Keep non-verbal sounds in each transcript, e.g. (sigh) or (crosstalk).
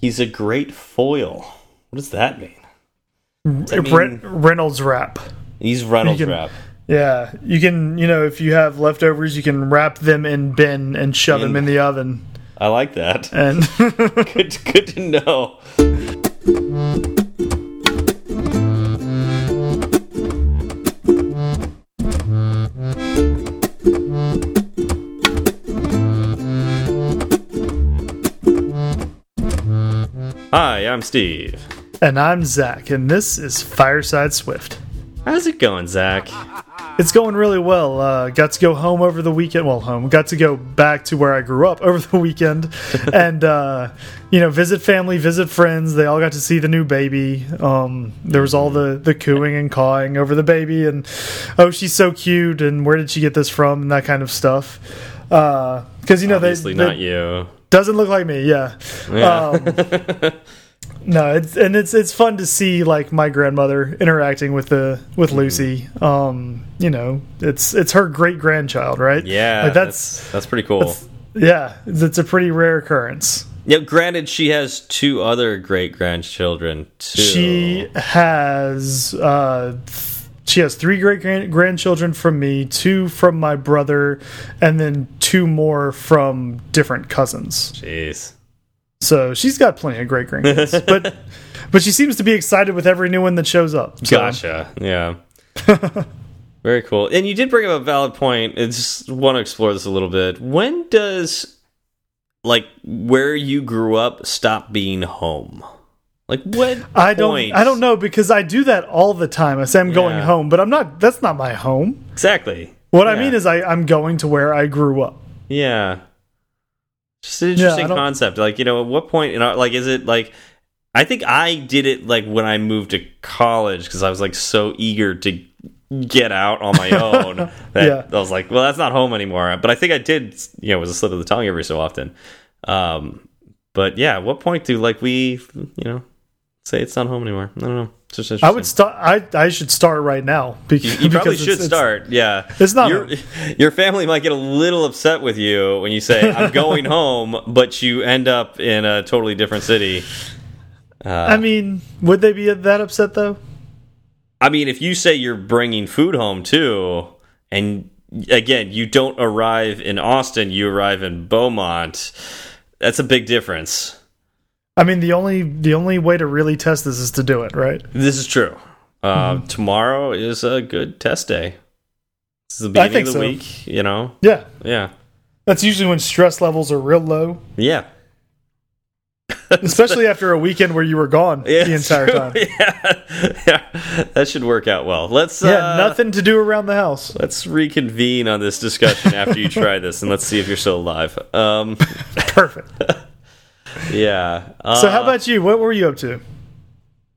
He's a great foil. What does that mean? Does that mean Reynolds wrap. he's Reynolds can- wrap. Yeah, you can. You know, if you have leftovers, you can wrap them in bin and shove them In- in the oven. I like that. And (laughs) good, good to know. Hi, I'm Steve. and I'm Zach, and this is Fireside Swift. How's it going, Zach? It's going really well. Uh, got to go home over the weekend. Well, home. Got to go back to where I grew up (laughs) over the weekend, and uh, you know, visit family, visit friends. They all got to see the new baby. Um, there was all the the cooing and cawing over the baby, and oh, she's so cute, and where did she get this from, and that kind of stuff. Because you know, Obviously they, not you. Doesn't look like me. Yeah. Yeah. Um, (laughs) no, it's and it's it's fun to see like my grandmother interacting with the with Lucy. Um, you know, it's it's her great grandchild, right? yeah, like that's, that's that's pretty cool. yeah, it's, it's a pretty rare occurrence. Yeah, granted, she has two other great grandchildren too. She has uh, she has three great grand grandchildren from me, two from my brother, and then two more from different cousins. Jeez. So she's got plenty of great grandkids, (laughs) but but she seems to be excited with every new one that shows up. So, Gotcha. Yeah. (laughs) Very cool. And you did bring up a valid point. I just want to explore this a little bit. When does like where you grew up stop being home? Like what? I don't point? I don't know because I do that all the time. I say I'm going home, but I'm not. That's not my home. exactly. What I mean is I I'm going to where I grew up. Yeah. Just an interesting don't- concept. Like, you know, at what point, you know, like, is it like, I think I did it like when I moved to college because I was like so eager to get out on my (laughs) own that Yeah. I was like, well, that's not home anymore. But I think I did, you know, it was a slip of the tongue every so often. Um, but yeah, at what point do like we, you know, say it's not home anymore? I don't know. It's I would start. I I should start right now (laughs) because You probably because should it's- it's- start. Yeah, it's not Your, (laughs) your family might get a little upset with you when you say I'm going (laughs) home, but you end up in a totally different city. Uh, I mean, would they be that upset though? I mean, if you say you're bringing food home too, and again, you don't arrive in Austin, you arrive in Beaumont. That's a big difference. I mean, the only the only way to really test this is to do it, right? This is true. Uh, Mm-hmm. Tomorrow is a good test day. This is the I beginning think of the so. week. You know, Yeah, yeah, that's usually when stress levels are real low, yeah. (laughs) especially after a weekend where you were gone Yeah, the entire true. time. (laughs) Yeah. yeah, that should work out well. Let's Yeah, uh, nothing to do around the house. Let's reconvene on this discussion after you (laughs) try this, and let's see if you're still alive. Um, Perfect. Yeah. Uh, So, how about you? What were you up to?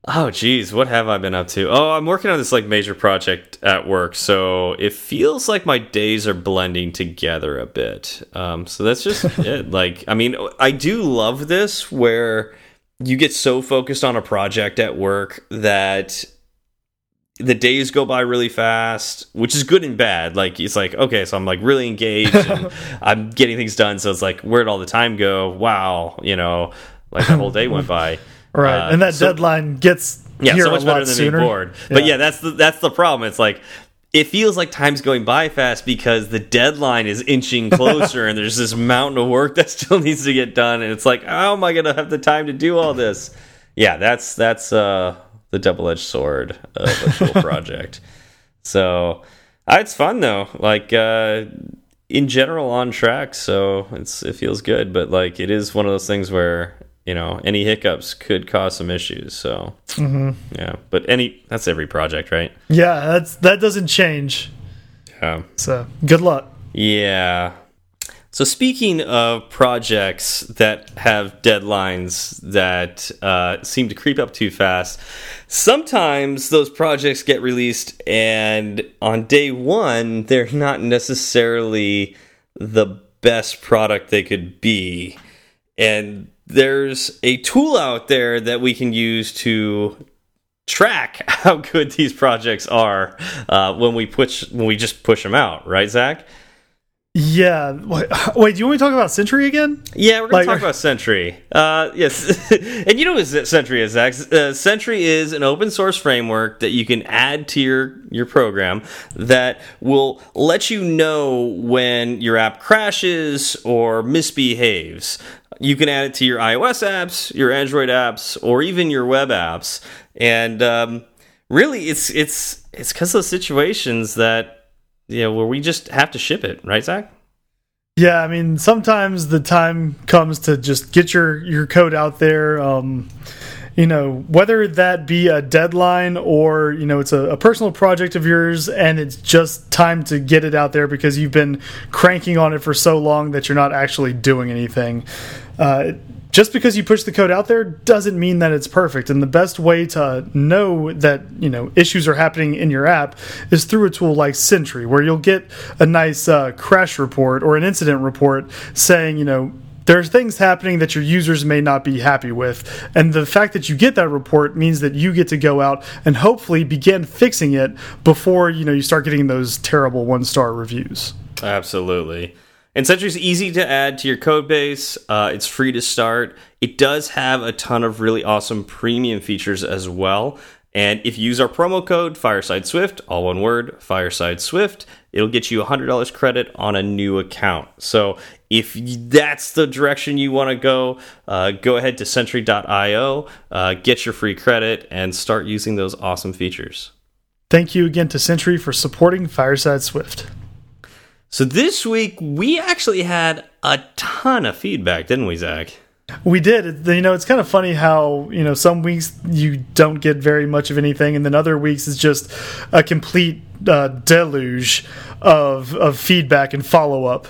Oh, geez, what have I been up to? Oh, I'm working on this like major project at work, so it feels like my days are blending together a bit. Um, so that's just (laughs) it. Like, I mean, I do love this where you get so focused on a project at work that the days go by really fast, which is good and bad. Like, it's like okay, so I'm like really engaged, and (laughs) I'm getting things done. So it's like, where'd all the time go? Wow, you know, like the whole day went by. (laughs) Right, Uh, and that so- deadline gets yeah, so much better than sooner. being bored. But Yeah. yeah, that's the that's the problem. It's like it feels like time's going by fast because the deadline is inching (laughs) closer and there's this mountain of work that still needs to get done and it's like how am I going to have the time to do all this? Yeah, that's that's uh the double-edged sword of a cool (laughs) project. So, uh, it's fun though. Like uh in general on track, so it's it feels good, but like it is one of those things where you know any hiccups could cause some issues. So yeah, but any that's every project, right? Yeah, that's that doesn't change. Yeah, So, good luck. yeah. So speaking of projects that have deadlines that uh, seem to creep up too fast, sometimes those projects get released, and on day one they're not necessarily the best product they could be. And there's a tool out there that we can use to track (laughs) how good these projects are uh, when we push when we just push them out, right, Zach? Yeah. Wait, (laughs) wait, do you want me to talk about Sentry again? Yeah, we're going Like- to talk (laughs) about Sentry. Uh, yes, (laughs) and you know what Sentry is, Zach? Uh, Sentry is an open source framework that you can add to your your program that will let you know when your app crashes or misbehaves. You can add it to your iOS apps, your Android apps, or even your web apps. And um, really, it's it's it's because of those situations that know where we just have to ship it, right, Zach? Yeah, I mean, sometimes the time comes to just get your your code out there. Um, you know, whether that be a deadline or you know it's a, a personal project of yours, and it's just time to get it out there because you've been cranking on it for so long that you're not actually doing anything. Uh, just because you push the code out there doesn't mean that it's perfect. And the best way to know that you know issues are happening in your app is through a tool like sentry where you'll get a nice uh, crash report or an incident report saying you know there's things happening that your users may not be happy with. And the fact that you get that report means that you get to go out and hopefully begin fixing it before you know you start getting those terrible one star reviews. Absolutely. And Sentry's easy to add to your code base. Uh, it's free to start. It does have a ton of really awesome premium features as well. And if you use our promo code Fireside Swift, all one word, Fireside Swift, it'll get you $100 credit on a new account. So if that's the direction you want to go, uh, go ahead to Sentry.io, uh, get your free credit, and start using those awesome features. thank you again to sentry for supporting fireside swift So this week, we actually had a ton of feedback, didn't we, Zach? We did. You know, it's kind of funny how you know some weeks you don't get very much of anything, and then other weeks it's just a complete uh, deluge of of feedback and follow up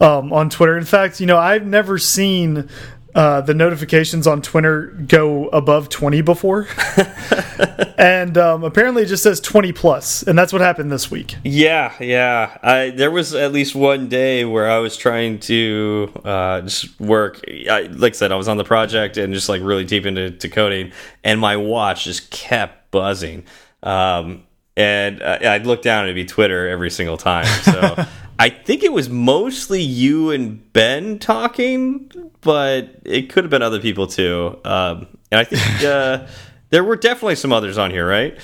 um, on Twitter. In fact, you know, I've never seen. Uh, the notifications on Twitter go above 20 before. (laughs) and um, apparently it just says 20 plus, and that's what happened this week. Yeah, yeah. I, there was at least one day where I was trying to uh, just work. I, like I said, I was on the project and just like really deep into to coding, and my watch just kept buzzing. Um, and uh, I'd look down and it'd be Twitter every single time. So (laughs) I think it was mostly you and Ben talking, but it could have been other people too. Um, and I think (laughs) uh, there were definitely some others on here, right?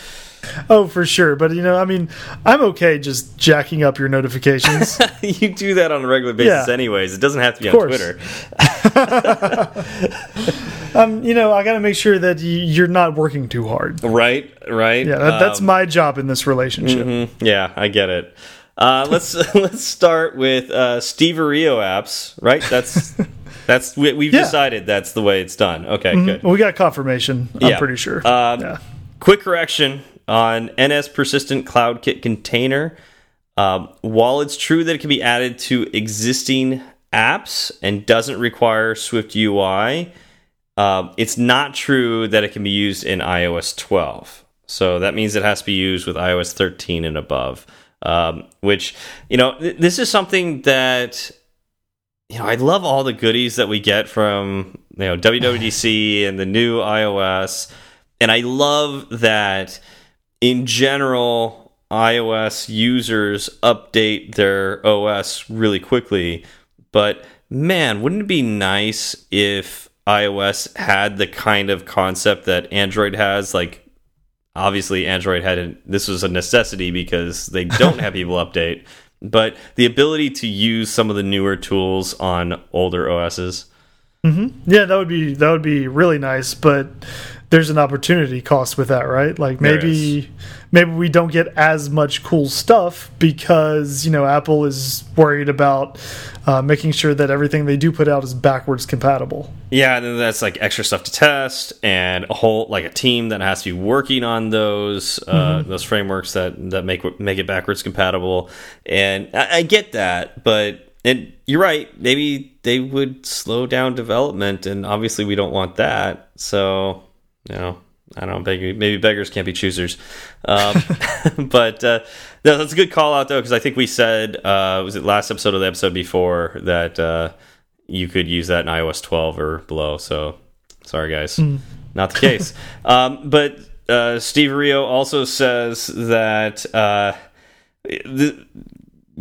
Oh, for sure. But, you know, I mean, I'm okay just jacking up your notifications. (laughs) you do that on a regular basis Yeah. anyways. It doesn't have to be on. Twitter. (laughs) um, you know, I got to make sure that you're not working too hard. Right, right. Yeah, that, that's Um, my job in this relationship. mhm. Yeah, I get it. Uh, let's (laughs) let's start with uh, Steve Rio apps. Right, that's (laughs) that's we, we've Yeah. decided that's the way it's done. Okay, good. We got confirmation. I'm Yeah. pretty sure. Um, yeah. Quick correction on NS persistent CloudKit container. Um, while it's true that it can be added to existing apps and doesn't require Swift UI, um, it's not true that it can be used in iOS 12. So that means it has to be used with iOS 13 and above. Um, which, you know, th this is something that you know, I love all the goodies that we get from you know WWDC (laughs) and the new iOS, and I love that in general iOS users update their OS really quickly. But man, wouldn't it be nice if iOS had the kind of concept that Android has? Like, obviously, Android had a, this was a necessity because they don't have people (laughs) update but the ability to use some of the newer tools on older OSs. Mm-hmm. Yeah, that would be that would be really nice, but there's an opportunity cost with that, right? Like maybe maybe we don't get as much cool stuff because you know Apple is worried about uh, making sure that everything they do put out is backwards compatible. Yeah, and then that's like extra stuff to test, and a whole like a team that has to be working on those uh, those frameworks that that make make it backwards compatible. And I, I get that, but and you're right. Maybe they would slow down development, and obviously we don't want that. So you know, I don't know. Maybe, maybe beggars can't be choosers. Um, (laughs) but uh, no, that's a good call out though, because I think we said uh, was it last episode or the episode before that uh, you could use that in iOS 12 or below. So sorry, guys, not the case. (laughs) um, but uh, Steve Rio also says that uh, the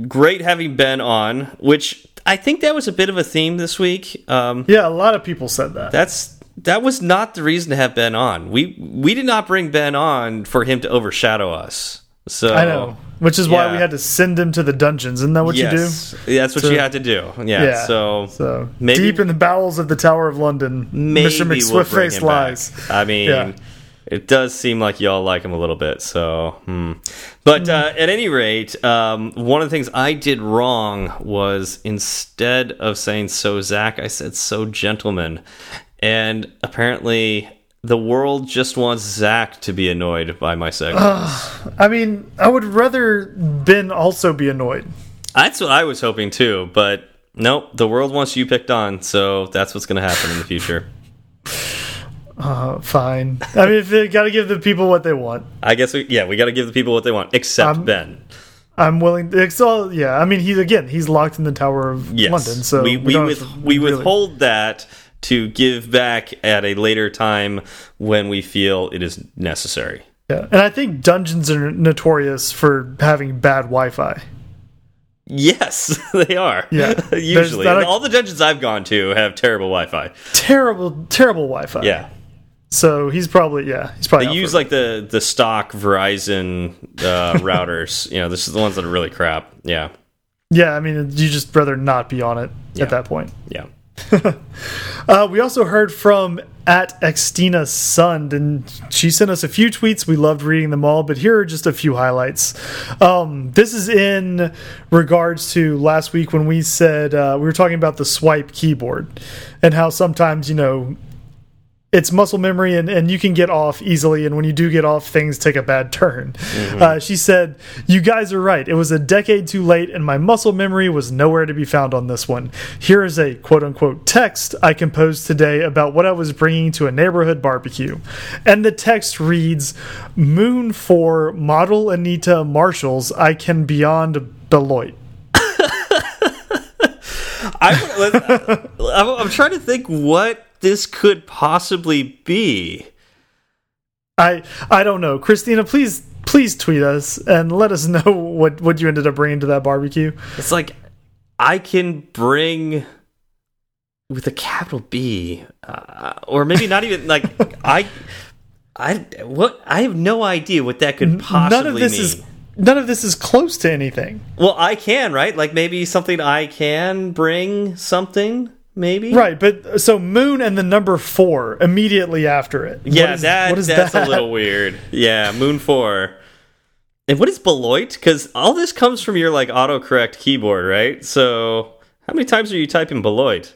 great having Ben on, which I think that was a bit of a theme this week. Um, Yeah, a lot of people said that. that's that was not the reason to have Ben on. We we did not bring Ben on for him to overshadow us. So I know, which is why we had to send him to the dungeons. Isn't that what yes, you do? that's what So- you had to do. Yeah. Yeah. So. So Maybe- deep in the bowels of the Tower of London, Mr. we'll McSwiftface back. lies. I mean, Yeah. it does seem like y'all like him a little bit. So, hmm. but uh, at any rate, um, one of the things I did wrong was instead of saying "so Zach," I said "so gentleman," and apparently. The world just wants Zach to be annoyed by my segments. I mean, I would rather Ben also be annoyed. That's what I was hoping too, but nope. The world wants you picked on, so that's what's going to happen in the future. (laughs) Uh, fine. I mean, if they got to give the people what they want. I guess we, yeah, we got to give the people what they want, except Um, Ben. I'm willing. It's all yeah. I mean, he's again. He's locked in the Tower of Yes, London. So we we, don't with, we really- withhold that to give back at a later time when we feel it is necessary. Yeah, and I think dungeons are notorious for having bad Wi-Fi. Yes, (laughs) they are. Yeah. (laughs) Usually all the dungeons I've gone to have terrible Wi-Fi. Terrible, terrible Wi-Fi. Yeah, So he's probably yeah. He's probably they use like the the stock Verizon uh, (laughs) routers. You know, this is the ones that are really crap. Yeah, yeah. I mean, you just rather not be on it Yeah. at that point. yeah. (laughs) Uh, we also heard from at Xtina Sund, and she sent us a few tweets. We loved reading them all, but here are just a few highlights. Um, this is in regards to last week when we said uh, we were talking about the swipe keyboard and how sometimes you know it's muscle memory and, and you can get off easily. And when you do get off things take a bad turn. Uh, she said you guys are right. It was a decade too late and my muscle memory was nowhere to be found on this one. Here is a quote-unquote text i composed today about what i was bringing to a neighborhood barbecue. And the text reads moon for model anita marshalls i can beyond beloit (laughs) I'm, I'm trying to think what this could possibly be. i i don't know christina please please tweet us and let us (laughs) know what what you ended up bringing to that barbecue It's like I can bring with a capital B, uh, or maybe not even like (laughs) I. I what I have no idea what that could possibly none of this mean. is none of this is close to anything well, I can right, like maybe something I can bring something maybe right but uh, so moon and the number four immediately after it Yeah, What is- that what is that's that a little (laughs) weird. Yeah, Moon Four. And what is Beloit? Because all this comes from your like autocorrect keyboard, right? So how many times are you typing Beloit?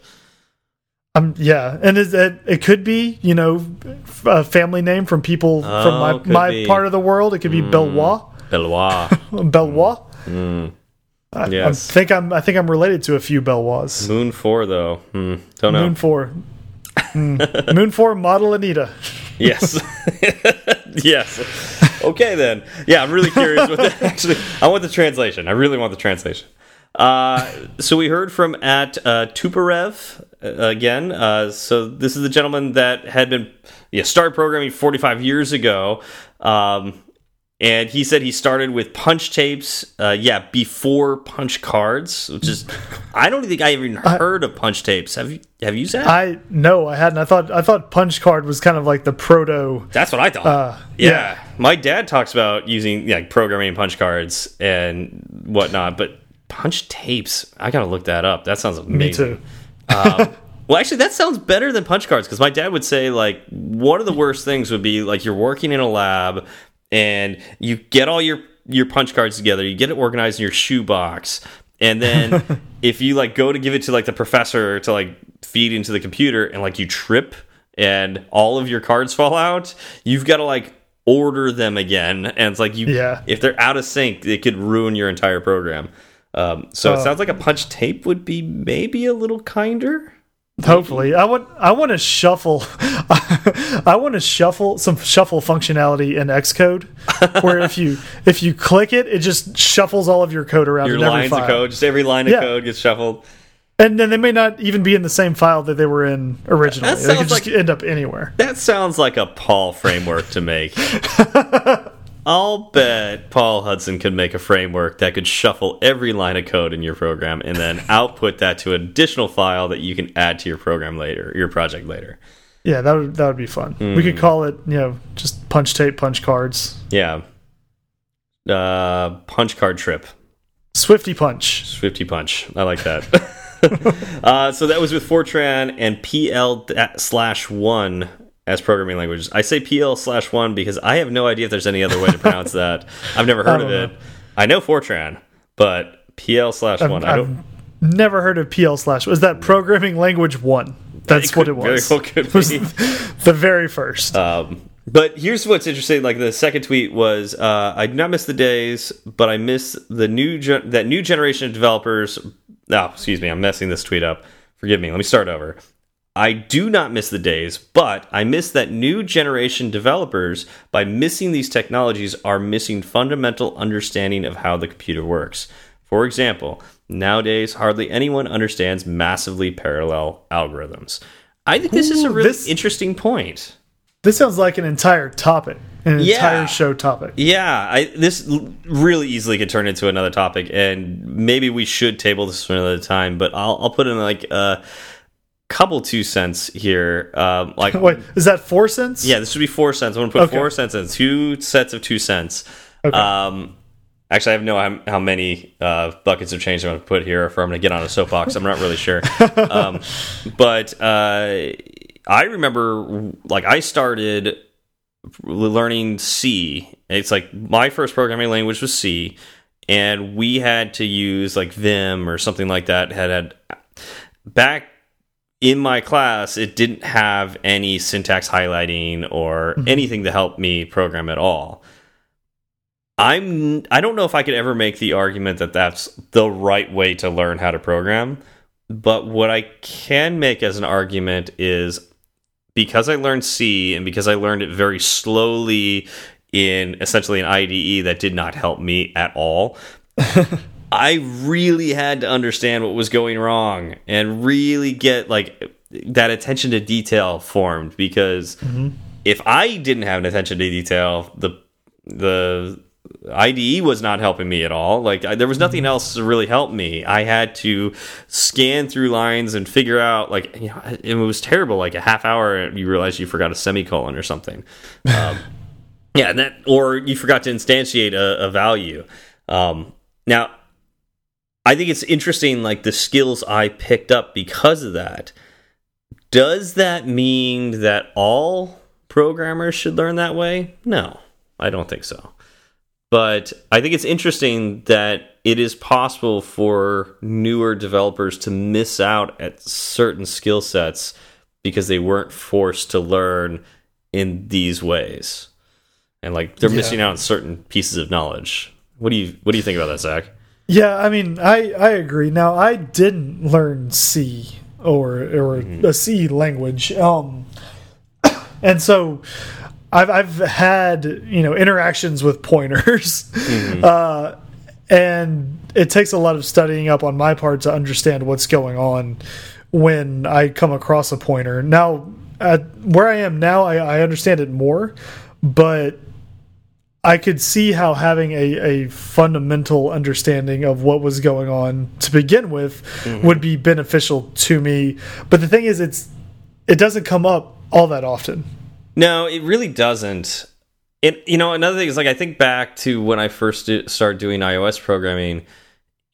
um yeah and is it it could be you know a family name from people from Oh, my my be. part of the world it could be Belwa Beloit. Belwa (laughs) I, Yes. I think I'm I think I'm related to a few Belwas Moon Four though. Hmm, don't know. Moon four Mm. (laughs) Moon four model Anita Yes. (laughs) yes. Okay then. Yeah, I'm really curious what that (laughs) actually. I want the translation. I really want the translation. Uh, so we heard from at uh, Tuparev uh, again. Uh, so this is the gentleman that had been yeah started programming 45 years ago. Um, and he said he started with punch tapes, uh, yeah, before punch cards, which is I don't think I even heard of punch tapes. Have you? Have you, Zach? I no I hadn't I thought I thought punch card was kind of like the proto That's what I thought. Uh, yeah. yeah. my dad talks about using like programming punch cards and whatnot, but punch tapes. I gotta look that up. That sounds amazing. me too Um, (laughs) well, actually, that sounds better than punch cards because my dad would say like one of the worst things would be like you're working in a lab and you get all your your punch cards together, you get it organized in your shoebox, and then (laughs) if you like go to give it to like the professor to like feed into the computer and like you trip and all of your cards fall out, you've got to like order them again, and it's like you Yeah. if they're out of sync, it could ruin your entire program. Um, so it Oh. sounds like a punch tape would be maybe a little kinder. Hopefully, I want I want to shuffle. (laughs) I want to shuffle some shuffle functionality in Xcode, where if you (laughs) if you click it, it just shuffles all of your code around Your in every lines file. of code, just every line of Yeah. code gets shuffled. and then they may not even be in the same file that they were in originally. That They could sounds just like- end up anywhere. That sounds like a Paul framework to make. (laughs) I'll bet Paul Hudson could make a framework that could shuffle every line of code in your program and then (laughs) output that to an additional file that you can add to your program later, your project later. Yeah, that would that would be fun. Mm. We could call it, you know, just punch tape, punch cards. Yeah. Uh, punch card trip. Swifty punch. Swifty punch. I like that. (laughs) (laughs) uh, so that was with Fortran and PL slash one as programming languages. I say PL slash one because I have no idea if there's any other way to pronounce (laughs) that. I've never heard of it. Know. I know Fortran, but PL slash one. I don't. I've never heard of PL slash. Was that programming language one? That's it what it was. Well could (laughs) was the very first. Um, but here's what's interesting. Like the second tweet was, uh, I do not miss the days, but I miss the new that new generation of developers. Oh, excuse me, I'm messing this tweet up. Forgive me. Let me start over. I do not miss the days, but I miss that new generation developers, by missing these technologies, are missing fundamental understanding of how the computer works. For example, nowadays hardly anyone understands massively parallel algorithms. I think this Ooh, is a really this, interesting point. This sounds like an entire topic, an yeah. entire show topic. Yeah, I, this really easily could turn into another topic, and maybe we should table this for another time. But I'll, I'll put in like a uh, couple two cents here. Um, (laughs) like, wait, is that four cents? Yeah, this should be four cents. I'm gonna put okay. four cents in two sets of two cents. Okay. Um, Actually, I have no how, how many uh, buckets of change I'm going to put here, if I'm going to get on a soapbox. I'm not really sure. (laughs) Um, but uh, I remember, like, I started learning C. It's like my first programming language was C, and we had to use like Vim or something like that. Had had back in my class, it didn't have any syntax highlighting or mm -hmm. anything to help me program at all. I'm I don't know if I could ever make the argument that that's the right way to learn how to program, but what I can make as an argument is because I learned C and because I learned it very slowly in essentially an IDE that did not help me at all. (laughs) I really had to understand what was going wrong and really get like that attention to detail formed because mm -hmm. if I didn't have an attention to detail, the the IDE was not helping me at all. Like I, there was nothing mm-hmm. else to really help me. I had to scan through lines and figure out like you know it was terrible. Like a half hour, you realize you forgot a semicolon or something. Um, (laughs) yeah, and that or you forgot to instantiate a, a value. Um, now, I think it's interesting. Like the skills I picked up because of that. Does that mean that all programmers should learn that way? No, I don't think so. But I think it's interesting that it is possible for newer developers to miss out at certain skill sets because they weren't forced to learn in these ways. And like they're yeah. missing out on certain pieces of knowledge. What do you what do you think about that, Zach? Yeah, I mean, I I agree. Now, I didn't learn C or or mm -hmm. a C language. Um (coughs) and so I've I've had you know interactions with pointers, (laughs) mm -hmm. uh, and it takes a lot of studying up on my part to understand what's going on when I come across a pointer. Now, at where I am now, I, I understand it more, but I could see how having a, a fundamental understanding of what was going on to begin with mm -hmm. would be beneficial to me. But the thing is, it's it doesn't come up all that often. No, it really doesn't. It you know another thing is like I think back to when I first started doing iOS programming,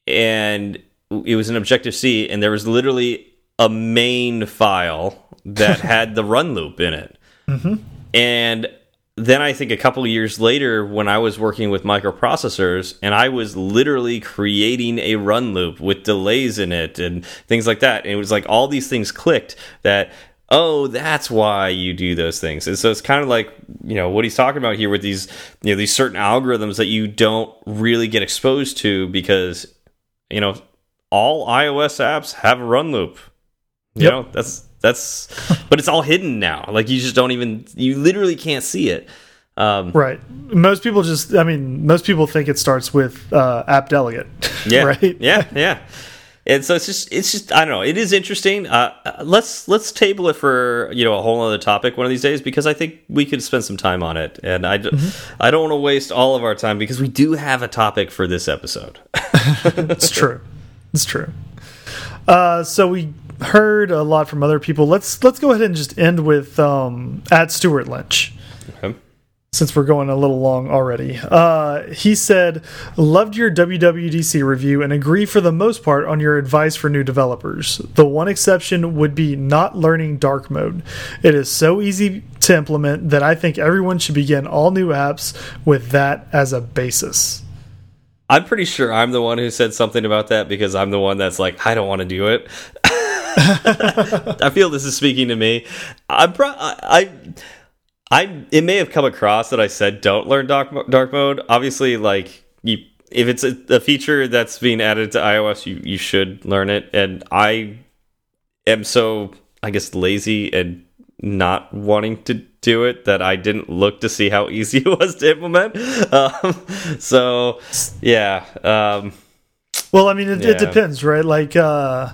and it was an Objective C, and there was literally a main file that (laughs) had the run loop in it, mm -hmm. and then I think a couple years later, when I was working with microprocessors, and I was literally creating a run loop with delays in it and things like that, and it was like all these things clicked that oh, that's why you do those things. And so it's kind of like, you know, what he's talking about here with these, you know, these certain algorithms that you don't really get exposed to because, you know, all iOS apps have a run loop. You yep. know, that's that's (laughs) but it's all hidden now. Like you just don't even you literally can't see it. Um, right. Most people just I mean, most people think it starts with uh, app delegate. (laughs) Yeah. right. Yeah, yeah. and so it's just it's just I don't know. It is interesting. Uh, let's let's table it for you know a whole other topic one of these days because I think we could spend some time on it, and I mm -hmm. I don't want to waste all of our time because we do have a topic for this episode. (laughs) it's true. It's true. Uh, so we heard a lot from other people. Let's let's go ahead and just end with um, at Stuart Lynch. Okay since we're going a little long already. Uh, he said, Loved your WWDC review and agree for the most part on your advice for new developers. The one exception would be not learning dark mode. It is so easy to implement that I think everyone should begin all new apps with that as a basis. I'm pretty sure I'm the one who said something about that because I'm the one that's like, I don't want to do it. (laughs) (laughs) I feel this is speaking to me. I, I I it may have come across that I said don't learn dark dark mode. Obviously, like you, if it's a, a feature that's being added to iOS, you you should learn it. And I am so I guess lazy and not wanting to do it that I didn't look to see how (laughs) easy it was to implement. Um, so yeah. Um, well, I mean, it, yeah. it depends, right? Like, uh,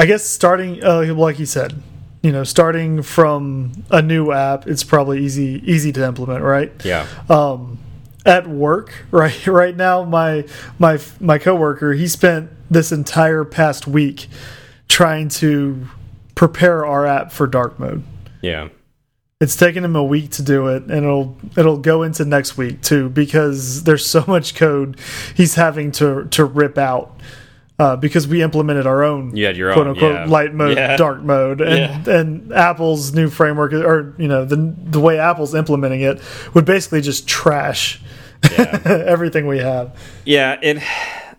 I guess starting, uh, like you said, you know starting from a new app it's probably easy easy to implement right? Yeah. Um at work (laughs) right right now my my my coworker he spent this entire past week trying to prepare our app for dark mode. Yeah. It's taken him a week to do it and it'll it'll go into next week too because there's so much code he's having to to rip out uh, because we implemented our own you your quote own, unquote yeah. light mode, yeah. dark mode, and yeah. and Apple's new framework or you know the the way Apple's implementing it would basically just trash (laughs) everything we have. Yeah, and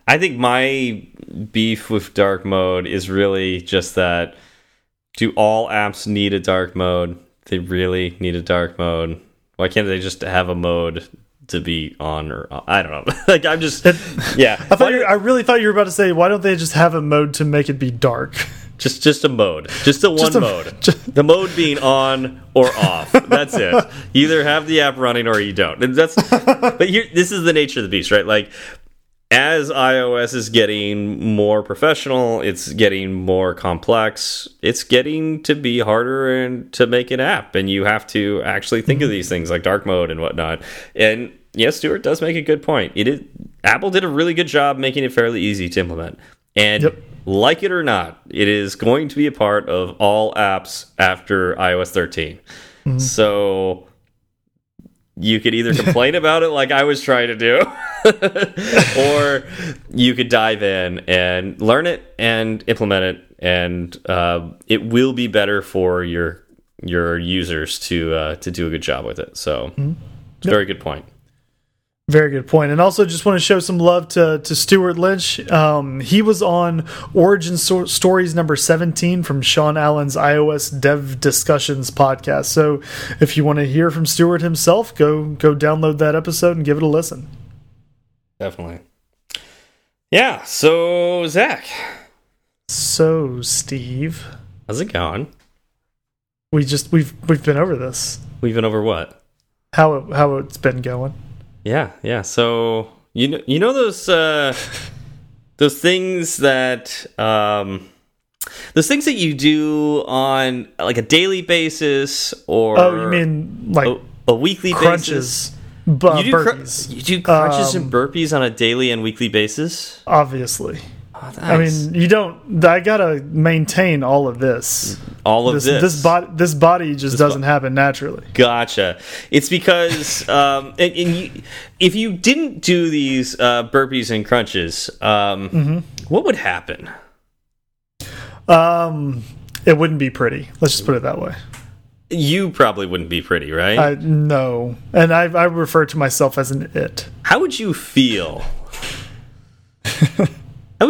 I think my beef with dark mode is really just that: do all apps need a dark mode? They really need a dark mode. Why can't they just have a mode to be on or I don't know. (laughs) like I'm just yeah. I thought I really thought you were about to say why don't they just have a mode to make it be dark? Just just a mode. Just (laughs) a one just a, mode. (laughs) Just, the mode being on or off. That's it. You either have the app running or you don't. And that's but here this is the nature of the beast, right? Like as iOS is getting more professional, it's getting more complex. It's getting to be harder and to make an app, and you have to actually think of these things like dark mode and whatnot. And yes, Stuart does make a good point. It is Apple did a really good job making it fairly easy to implement, and yep. like it or not, it is going to be a part of all apps after iOS 13. Mm -hmm. So you could either complain (laughs) about it like I was trying to do, (laughs) or you could dive in and learn it and implement it, and uh, it will be better for your your users to uh, to do a good job with it. So, mm -hmm. yep. very good point. Very good point. And also, just want to show some love to to Stuart Lynch. Um, he was on Origin so Stories number seventeen from Sean Allen's iOS Dev Discussions podcast. So, if you want to hear from Stuart himself, go go download that episode and give it a listen. Definitely. Yeah. So Zach. So Steve. How's it going? We just we've we've been over this. We've been over what? How it, how it's been going. Yeah, yeah. So you know, you know those uh, (laughs) those things that um, those things that you do on like a daily basis, or oh, you mean like a, a weekly crunches. basis? you, do burpees. you do crunches um, and burpees on a daily and weekly basis. Obviously, oh, I mean, you don't. I gotta maintain all of this. All of this. This, this body. This body just this doesn't bo happen naturally. Gotcha. It's because (laughs) um, and, and you, if you didn't do these uh, burpees and crunches, um, mm -hmm. what would happen? Um, it wouldn't be pretty. Let's just put it that way. You probably wouldn't be pretty, right? Uh, no, and I, I refer to myself as an it. How would you feel? (laughs)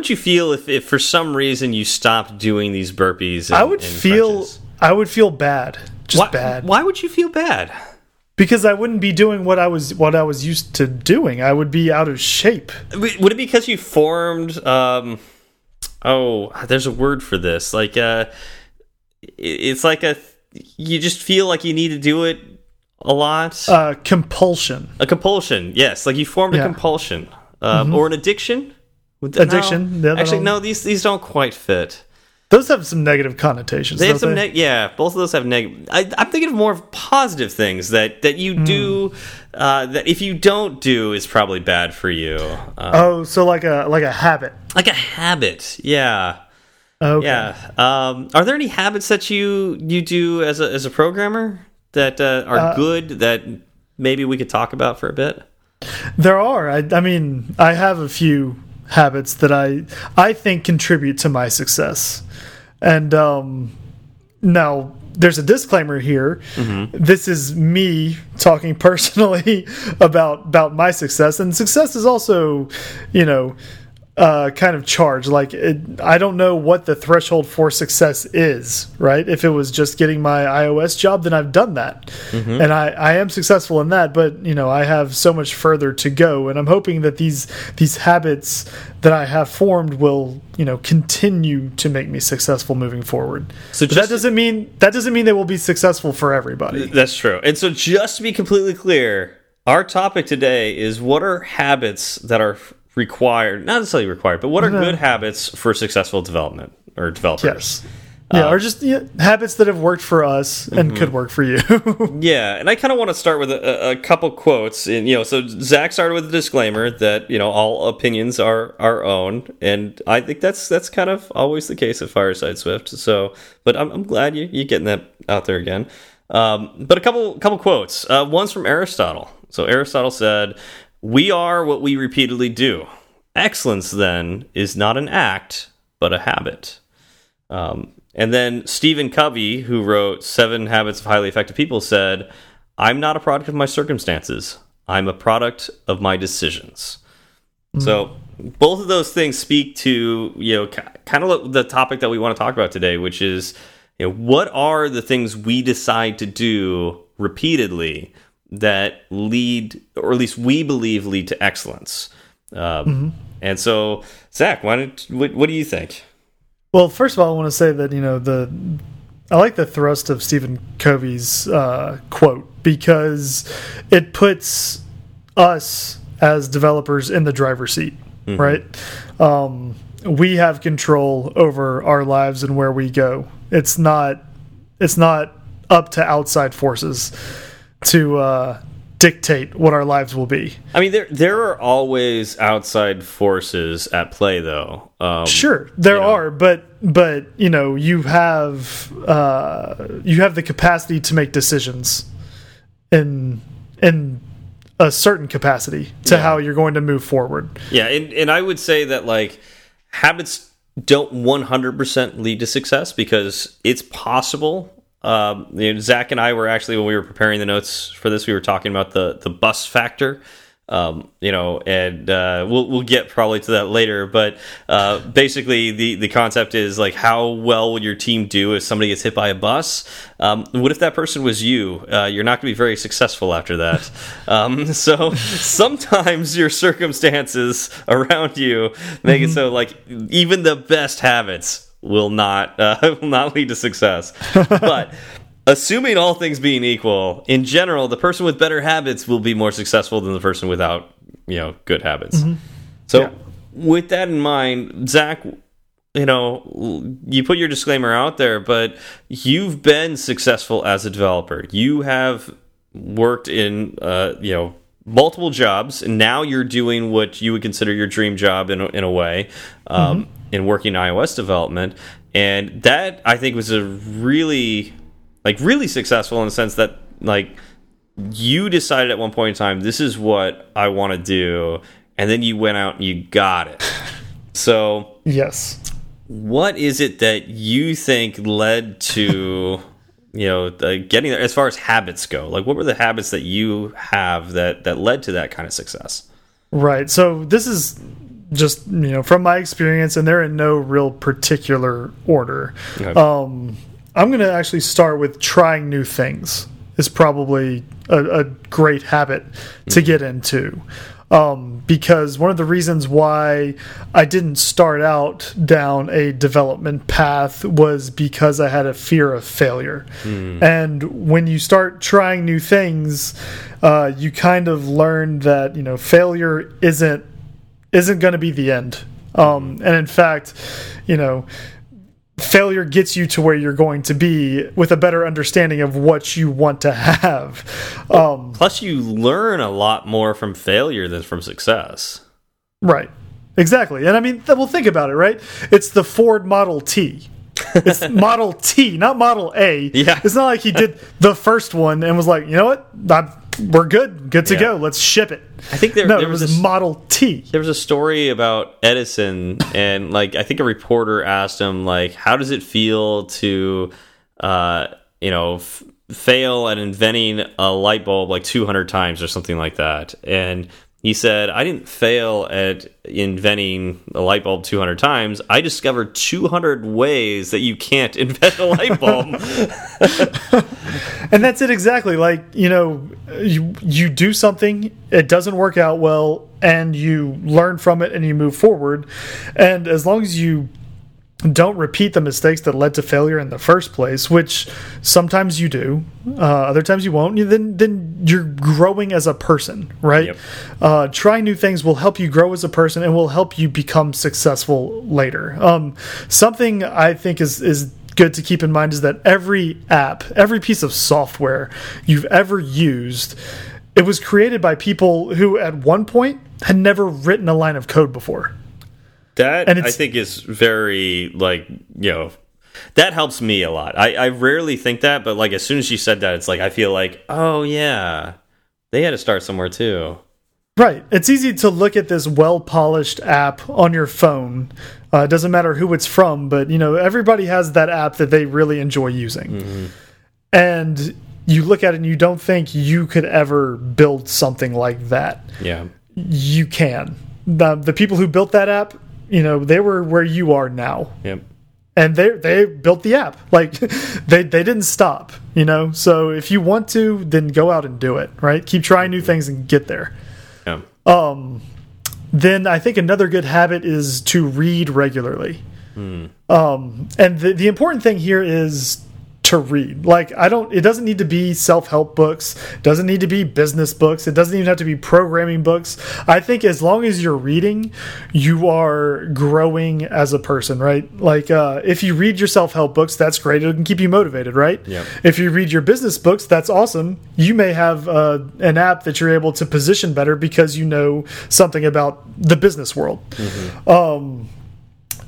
Would you feel if, if for some reason you stopped doing these burpees? And, I would feel crunches? I would feel bad, just why, bad. Why would you feel bad? Because I wouldn't be doing what I was what I was used to doing. I would be out of shape. Would it be because you formed? Um, oh, there's a word for this. Like, uh, it's like a you just feel like you need to do it a lot. Uh, compulsion. A compulsion, yes. Like you formed yeah. a compulsion um, mm -hmm. or an addiction. Addiction. No, actually, no. These these don't quite fit. Those have some negative connotations. They have some, neg yeah. Both of those have negative. I'm thinking of more of positive things that that you Hmm. do. Uh, that if you don't do is probably bad for you. Uh, Oh, so like a like a habit. like a habit, yeah, Okay. yeah. Um, are there any habits that you you do as a as a programmer that uh, are good that maybe we could talk about for a bit? There are. I, I mean, I have a few habits that I I think contribute to my success. And um, now there's a disclaimer here. This is me talking (laughs) personally about about my success, and success is also, you know, uh, kind of charge. Like it, I don't know what the threshold for success is. Right? If it was just getting my iOS job, then I've done that, and I I am successful in that. But you know, I have so much further to go, and I'm hoping that these these habits that I have formed will you know continue to make me successful moving forward. So just- that doesn't mean that doesn't mean they will be successful for everybody. That's true. And so, just to be completely clear, our topic today is what are habits that are required, not necessarily required, but what are good habits for successful development or developers? Yes. Yeah, or just yeah, habits that have worked for us and could work for you. (laughs) Yeah, and I kind of want to start with a, a couple quotes. And you know, so Zach started with a disclaimer that you know all opinions are our own, and I think that's that's kind of always the case at Fireside Swift. So, but I'm, I'm glad you you getting that out there again. Um, but a couple couple quotes. Uh, one's from Aristotle. So Aristotle said, "We are what we repeatedly do. Excellence, then, is not an act, but a habit." Um, and then Stephen Covey, who wrote Seven Habits of Highly Effective People, said, I'm not a product of my circumstances. I'm a product of my decisions. So both of those things speak to, you know, kind of the topic that we want to talk about today, which is, you know, what are the things we decide to do repeatedly that lead, or at least we believe lead to excellence. Um, And so, Zach, why don't, what, what do you think? well, first of all, I want to say that you know the I like the thrust of Stephen Covey's uh, quote because it puts us as developers in the driver's seat, right? Um, we have control over our lives and where we go. It's not it's not up to outside forces to uh, dictate what our lives will be. I mean, there there are always outside forces at play, though. Um, Sure, there you know. are, but but you know you have uh, you have the capacity to make decisions in in a certain capacity to how you're going to move forward. Yeah, and, and I would say that like habits don't 100% lead to success because it's possible. Um, you know, Zach and I were actually when we were preparing the notes for this, we were talking about the the bus factor. Um, you know, and uh, we'll we'll get probably to that later. But uh, basically, the the concept is like, how well will your team do if somebody gets hit by a bus? Um, what if that person was you? Uh, you're not going to be very successful after that. (laughs) um, so (laughs) sometimes your circumstances (laughs) around you make it so like even the best habits will not uh, (laughs) will not lead to success. (laughs) but assuming all things being equal, in general, the person with better habits will be more successful than the person without, you know, good habits. So, Yeah. with that in mind, Zach, you know, you put your disclaimer out there, but you've been successful as a developer. You have worked in, uh, you know, multiple jobs, and now you're doing what you would consider your dream job in a, in a way, um, in working iOS development. And that I think was a really, like, really successful in the sense that, like, you decided at one point in time, this is what I want to do, and then you went out and you got it. (laughs) So, Yes. what is it that you think led to (laughs) you know the getting there as far as habits go like what were the habits that you have that that led to that kind of success Right. So this is just you know from my experience, and they're in no real particular order. Okay. Um, I'm going to actually start with trying new things. Is probably a, a great habit to get into. Um, because one of the reasons why I didn't start out down a development path was because I had a fear of failure. And when you start trying new things, uh, you kind of learn that you know failure isn't isn't going to be the end Um, and in fact, you know, failure gets you to where you're going to be with a better understanding of what you want to have. Um, Plus, you learn a lot more from failure than from success. right. Exactly. And I mean, th well, think about it, right? It's the Ford Model T. It's (laughs) Model T, not Model A. Yeah. It's not like he did the first one and was like, you know what? I'm, we're good. Good to Yeah. go. Let's ship it. I think there, No, there it was, was this, Model T. there was a story about Edison, and like I think a reporter asked him like, "How does it feel to, uh, you know, f fail at inventing a light bulb like 200 times or something like that?" And he said, "I didn't fail at inventing a light bulb 200 times. I discovered 200 ways that you can't (laughs) invent a light bulb." And that's it exactly. Like, you know, you you do something, it doesn't work out well, and you learn from it and you move forward. And as long as you don't repeat the mistakes that led to failure in the first place, which sometimes you do, uh, other times you won't. Then, then you're growing as a person, right? Yep. Uh, trying new things will help you grow as a person and will help you become successful later. Um, something I think is is good to keep in mind is that every app, every piece of software you've ever used, it was created by people who at one point had never written a line of code before. That And I think is very like you know that helps me a lot. I, I rarely think that, but like as soon as she said that, it's like I feel like oh yeah, they had to start somewhere too. Right. It's easy to look at this well polished app on your phone. Uh, it doesn't matter who it's from, but you know everybody has that app that they really enjoy using, and you look at it and you don't think you could ever build something like that. Yeah, You can. The, the people who built that app, you know, they were where you are now. Yep. and they they built the app. Like (laughs) they they didn't stop you know? So if you want to then go out and do it right? Keep trying new things and get there. Yeah. then i think another good habit is to read regularly. Um and the, the important thing here is to read. Like i don't it doesn't need to be self-help books doesn't need to be business books it doesn't even have to be programming books. I think as long as you're reading you are growing as a person right? Like uh, if you read your self-help books that's great it can keep you motivated right? Yep. if you read your business books that's awesome. You may have uh, an app that you're able to position better because you know something about the business world. Um,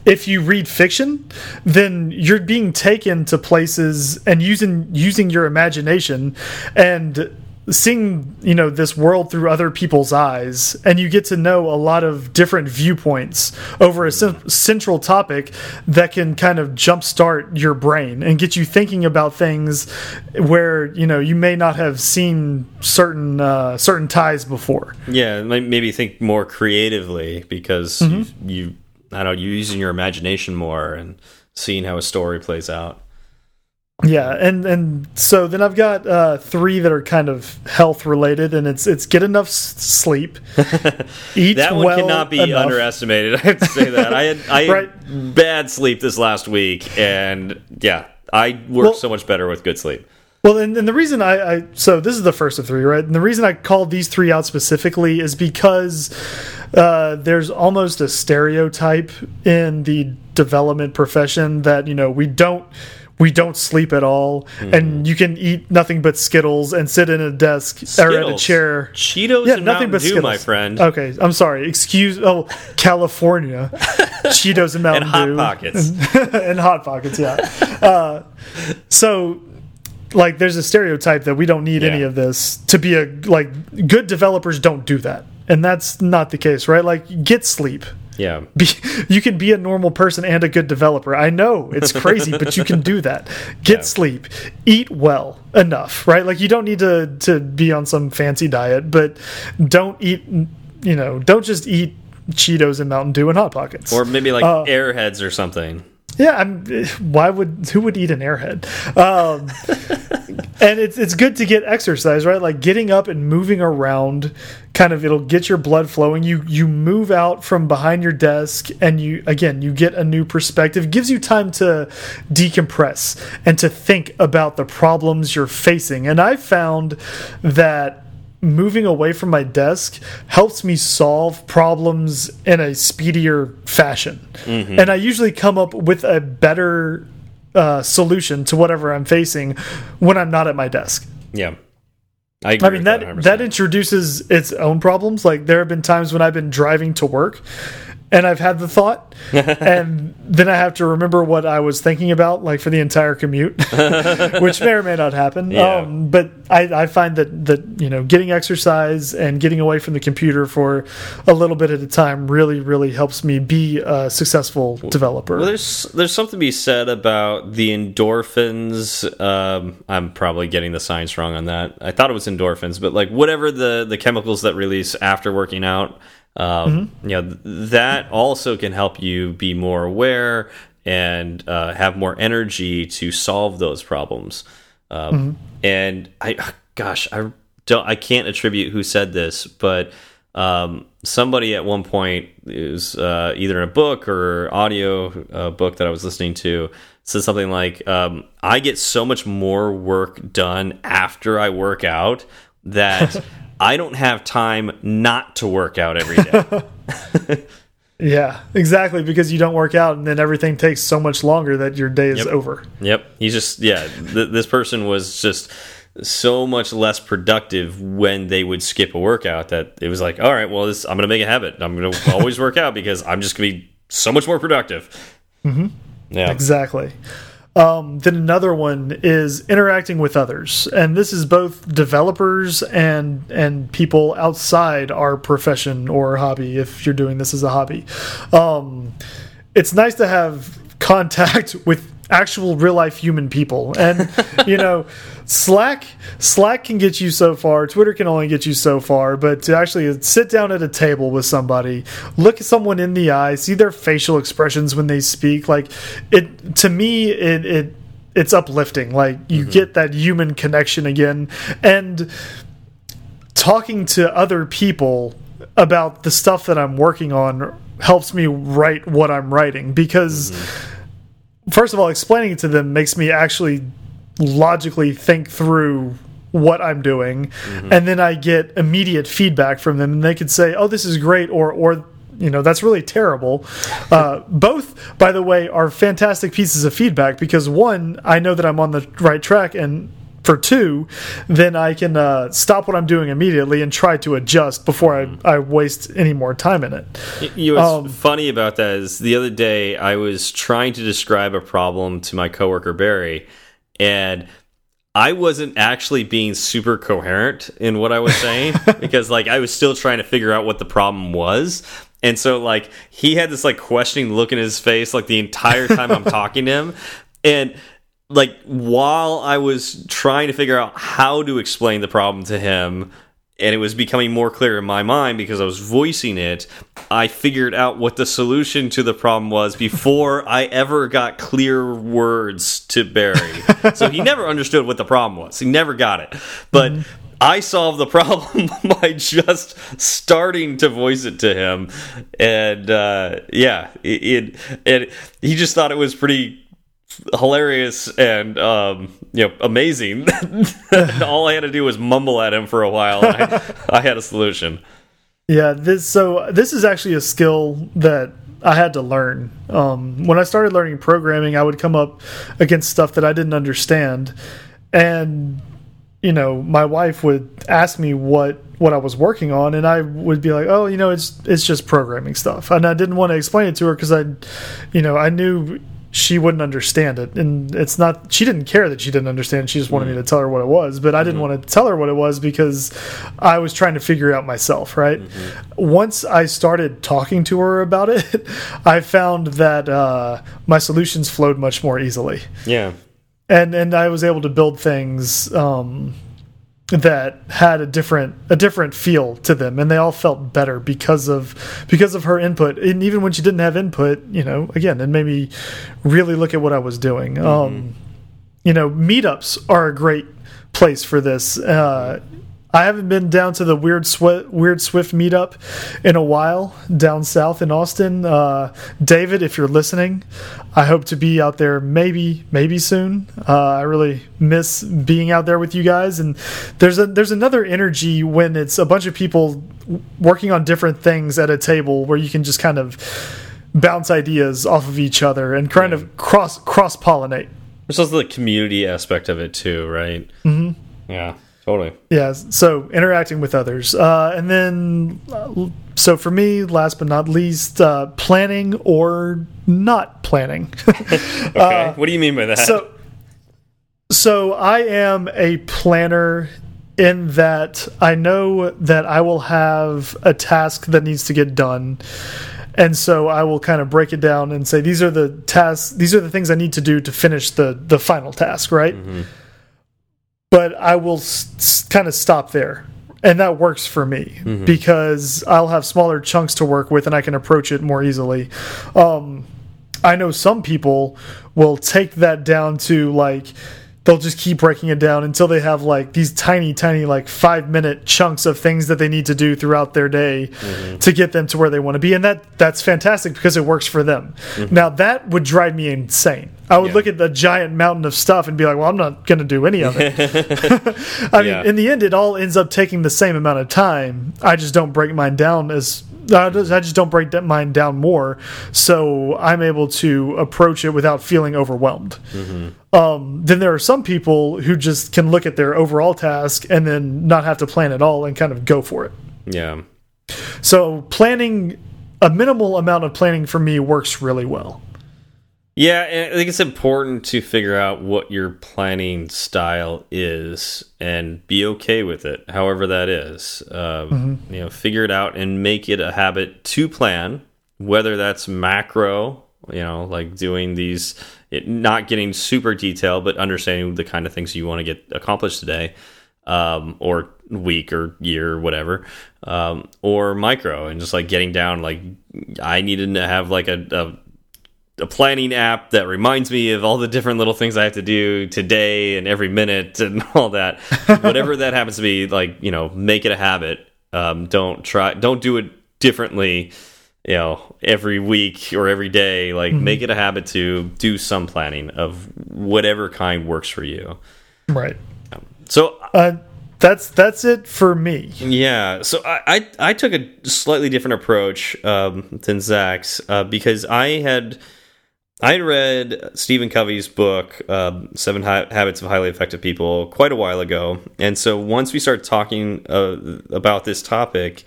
if you read fiction, then you're being taken to places and using using your imagination and seeing you know this world through other people's eyes. And you get to know a lot of different viewpoints over a central topic that can kind of jumpstart your brain and get you thinking about things where you know you may not have seen certain uh, certain ties before. Yeah, maybe think more creatively because you, you I don't know you're using your imagination more and seeing how a story plays out. Yeah, and and so then I've got uh, three that are kind of health related, and it's it's get enough sleep, (laughs) eat That one well cannot be enough. underestimated. I have to say that. I had I had bad sleep this last week, and yeah, I work Well- so much better with good sleep. Well, and, and the reason I, I so this is the first of three, right? And the reason I called these three out specifically is because uh, there's almost a stereotype in the development profession that you know we don't we don't sleep at all, Hmm. and you can eat nothing but Skittles and sit in a desk or at a chair. Cheetos Yeah, and nothing Mountain but Dew, Skittles. my friend. Okay, I'm sorry. Excuse. Oh, California, (laughs) Cheetos and Mountain and Hot Dew Pockets. (laughs) and hot pockets. Yeah. Uh, so, like, there's a stereotype that we don't need any of this to be a like good developers don't do that, and that's not the case, right? Like, get sleep. yeah. Be, (laughs) you can be a normal person and a good developer. I know it's crazy, but you can do that. (laughs) Get Yeah. sleep, eat well enough, right? Like you don't need to to be on some fancy diet, but don't eat. You know, don't just eat Cheetos and Mountain Dew and Hot Pockets. Or maybe like Uh, Airheads or something. Yeah, I'm, why would who would eat an airhead? Um, (laughs) and it's it's good to get exercise, right? Like getting up and moving around, kind of it'll get your blood flowing. You you move out from behind your desk, and you again you get a new perspective. Gives you time to decompress and to think about the problems you're facing. And I found that moving away from my desk helps me solve problems in a speedier fashion. Mm -hmm. And I usually come up with a better uh, solution to whatever I'm facing when I'm not at my desk. Yeah. I, I mean that that, that introduces its own problems. Like there have been times when I've been driving to work and I've had the thought, (laughs) and then I have to remember what I was thinking about, like for the entire commute, (laughs) which may or may not happen. Yeah. Um, but I, I, find that that you know getting exercise and getting away from the computer for a little bit at a time really really helps me be a successful developer. Well, there's there's something to be said about the endorphins. Um, I'm probably getting the science wrong on that. I thought it was endorphins, but like whatever the the chemicals that release after working out um, mm -hmm. You know that also can help you be more aware and uh, have more energy to solve those problems. Um, mm -hmm. And I, gosh, I don't, I can't attribute who said this, but um, somebody at one point is uh, either in a book or audio uh, book that I was listening to said something like, um, "I get so much more work done after I work out that." (laughs) I don't have time not to work out every day. (laughs) yeah, exactly. Because you don't work out, and then everything takes so much longer that your day is yep. over. Yep. He's just yeah. Th this person was just so much less productive when they would skip a workout that it was like, all right, well, this, I'm going to make a habit. I'm going (laughs) to always work out because I'm just going to be so much more productive. Mm -hmm. Yeah, exactly. Um, then another one is interacting with others, and this is both developers and and people outside our profession or hobby. If you're doing this as a hobby, um, it's nice to have contact (laughs) with actual real life human people. And (laughs) you know slack slack can get you so far. Twitter can only get you so far. But to actually sit down at a table with somebody look at someone in the eye see their facial expressions when they speak like it to me it, it it's uplifting. Like you mm -hmm. get that human connection again. And talking to other people about the stuff that i'm working on helps me write what i'm writing because mm -hmm first of all, explaining it to them makes me actually logically think through what I'm doing, mm -hmm. and then I get immediate feedback from them, and they could say, "Oh, this is great," or or you know that's really terrible. (laughs) Uh, both, by the way, are fantastic pieces of feedback because one, I know that I'm on the right track, and for two, then I can uh, stop what I'm doing immediately and try to adjust before I, I waste any more time in it. You know, what's um, funny about that is the other day I was trying to describe a problem to my coworker Barry, and I wasn't actually being super coherent in what I was saying (laughs) because like I was still trying to figure out what the problem was. And so like he had this like questioning look in his face like the entire time I'm talking to him. And like while I was trying to figure out how to explain the problem to him and it was becoming more clear in my mind because I was voicing it, I figured out what the solution to the problem was (laughs) before I ever got clear words to Barry. so he never understood what the problem was. He never got it. But mm -hmm. I solved the (laughs) problem by just starting to voice it to him, and uh, yeah, it, it, it, he just thought it was pretty hilarious and um, you know amazing. (laughs) All I had to do was mumble at him for a while. I, I, had a solution. Yeah, this so this is actually a skill that I had to learn. Um, when I started learning programming, I would come up against stuff that I didn't understand, and you know, my wife would ask me what what I was working on, and I would be like, "Oh, you know, it's it's just programming stuff," and I didn't want to explain it to her because I, you know, I knew she wouldn't understand it and it's not she didn't care that she didn't understand she just wanted mm. me to tell her what it was but i didn't mm -hmm. want to tell her what it was because i was trying to figure it out myself right mm -hmm. once i started talking to her about it (laughs) i found that uh, my solutions flowed much more easily yeah and and i was able to build things um, that had a different a different feel to them and they all felt better because of because of her input and even when she didn't have input you know again it made me really look at what I was doing mm -hmm. um you know meetups are a great place for this uh I haven't been down to the weird Swi weird Swift meetup in a while down south in Austin. Uh, David, if you're listening, I hope to be out there maybe maybe soon. Uh, I really miss being out there with you guys, and there's a there's another energy when it's a bunch of people working on different things at a table where you can just kind of bounce ideas off of each other and kind of cross cross pollinate. There's also the community aspect of it too, right? Mm -hmm. Yeah, totally. Yeah, so interacting with others, uh, and then uh, so for me, last but not least, uh, planning or not planning. (laughs) (laughs) okay, what do you mean by that? So, so I am a planner in that I know that I will have a task that needs to get done and so I will kind of break it down and say these are the tasks, these are the things I need to do to finish the the final task, right? Mm -hmm. But I will kind of stop there, and that works for me mm -hmm. because I'll have smaller chunks to work with, and I can approach it more easily. Um, I know some people will take that down to like they'll just keep breaking it down until they have like these tiny tiny like five minute chunks of things that they need to do throughout their day mm -hmm. to get them to where they want to be and that that's fantastic because it works for them mm -hmm. now that would drive me insane i would yeah. look at the giant mountain of stuff and be like well i'm not going to do any of it (laughs) (laughs) i mean in the end it all ends up taking the same amount of time i just don't break mine down as I just don't break that mine down more, so I'm able to approach it without feeling overwhelmed. Mm -hmm. um, then there are some people who just can look at their overall task and then not have to plan at all and kind of go for it. Yeah. So planning a minimal amount of planning for me works really well. Yeah, I think it's important to figure out what your planning style is and be okay with it, however that is. Um, mm -hmm. You know, figure it out and make it a habit to plan, whether that's macro, you know, like doing these, it, not getting super detailed, but understanding the kind of things you want to get accomplished today, um, or week or year or whatever, um, or micro, and just like getting down, like I needed to have like a, a a planning app that reminds me of all the different little things I have to do today and every minute and (laughs) all that. Whatever that happens to be, like you know, make it a habit. Um, don't try, don't do it differently. You know, every week or every day. Like, mm -hmm. make it a habit to do some planning of whatever kind works for you. Right. Um, so. Uh, that's that's it for me. Yeah, so I I, I took a slightly different approach um, than Zach's uh, because I had I read Stephen Covey's book, um, Seven Habits of Highly Effective People, quite a while ago. And so once we started talking uh, about this topic,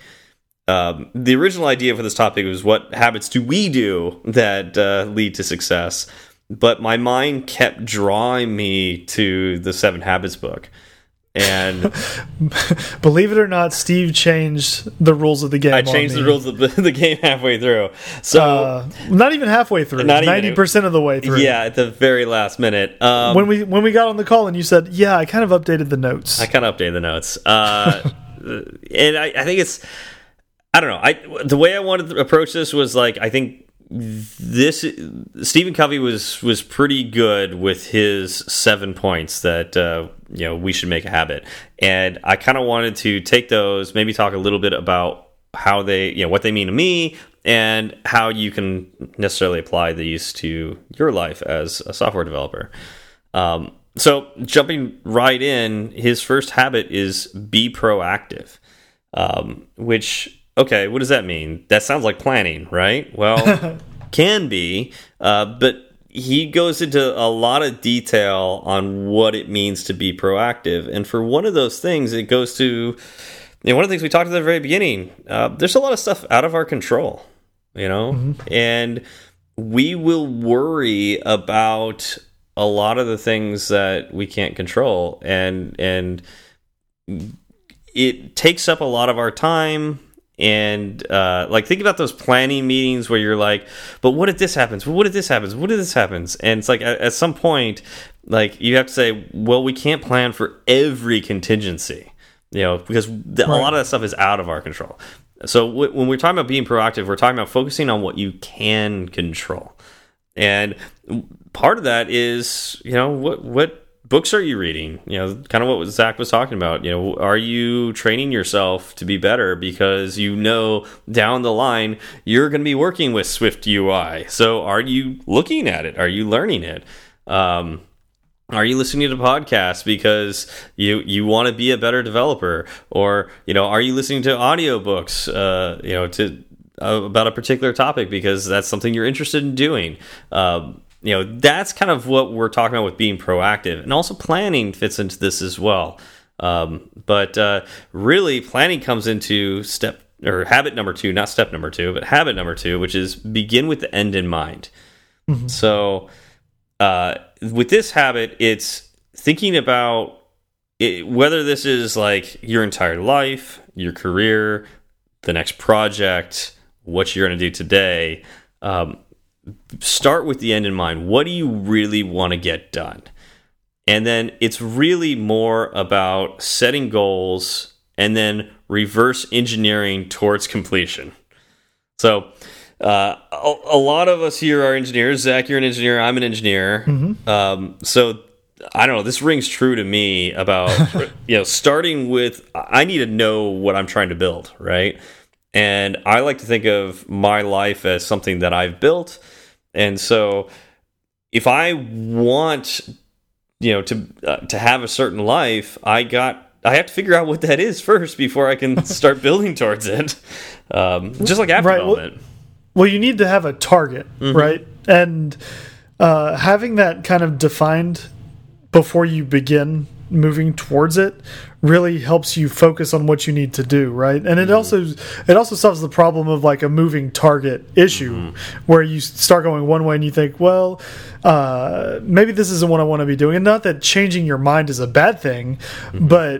um, the original idea for this topic was what habits do we do that uh, lead to success? But my mind kept drawing me to the Seven Habits book. And (laughs) believe it or not, Steve changed the rules of the game. I changed the rules of the, (laughs) the, game halfway through. So uh, not even halfway through. Ninety percent of the way through. Yeah, at the very last minute. Um, when we when we got on the call and you said, "Yeah, I kind of updated the notes." I kind of updated the notes, uh, (laughs) and I, I think it's. I don't know. I the way I wanted to approach this was like I think this Stephen Covey was was pretty good with his seven points that uh, you know we should make a habit, and I kind of wanted to take those, maybe talk a little bit about how they you know what they mean to me and how you can necessarily apply these to your life as a software developer. Um, so jumping right in, his first habit is be proactive, um, which okay, what does that mean? That sounds like planning, right? Well, (laughs) can be, uh, but he goes into a lot of detail on what it means to be proactive. And for one of those things, it goes to you know, one of the things we talked at the very beginning. Uh, there's a lot of stuff out of our control, you know, mm -hmm. and we will worry about a lot of the things that we can't control, and and it takes up a lot of our time and uh, like think about those planning meetings where you're like but what if this happens? What if this happens? What if this happens? And it's like at, at some point like you have to say well we can't plan for every contingency you know because the, right. a lot of that stuff is out of our control. So when we're talking about being proactive we're talking about focusing on what you can control. And part of that is you know what what books are you reading? You know, kind of what Zach was talking about. You know, are you training yourself to be better because you know down the line you're going to be working with SwiftUI? So, are you looking at it? Are you learning it? Um, are you listening to podcasts because you you want to be a better developer or you know are you listening to audiobooks uh you know to uh, about a particular topic because that's something you're interested in doing um you know that's kind of what we're talking about with being proactive and also planning fits into this as well um but uh really planning comes into step or habit number 2 not step number 2 but habit number 2 which is begin with the end in mind mm -hmm. so uh, with this habit, it's thinking about it, whether this is like your entire life, your career, the next project, what you're going to do today. Um, start with the end in mind. What do you really want to get done? And then it's really more about setting goals and then reverse engineering towards completion. So, uh, a, a, lot of us here are engineers. Zach, you're an engineer. I'm an engineer. Mm -hmm. um, so I don't know. This rings true to me about (laughs) you know starting with I need to know what I'm trying to build, right? And I like to think of my life as something that I've built, and so if I want you know to uh, to have a certain life, I got I have to figure out what that is first before I can (laughs) start building towards it. Um, just like app right, development. Well, well, you need to have a target, mm -hmm. right? And uh, having that kind of defined before you begin moving towards it really helps you focus on what you need to do right and it mm -hmm. also it also solves the problem of like a moving target issue mm -hmm. where you start going one way and you think well uh, maybe this isn't what i want to be doing and not that changing your mind is a bad thing mm -hmm. but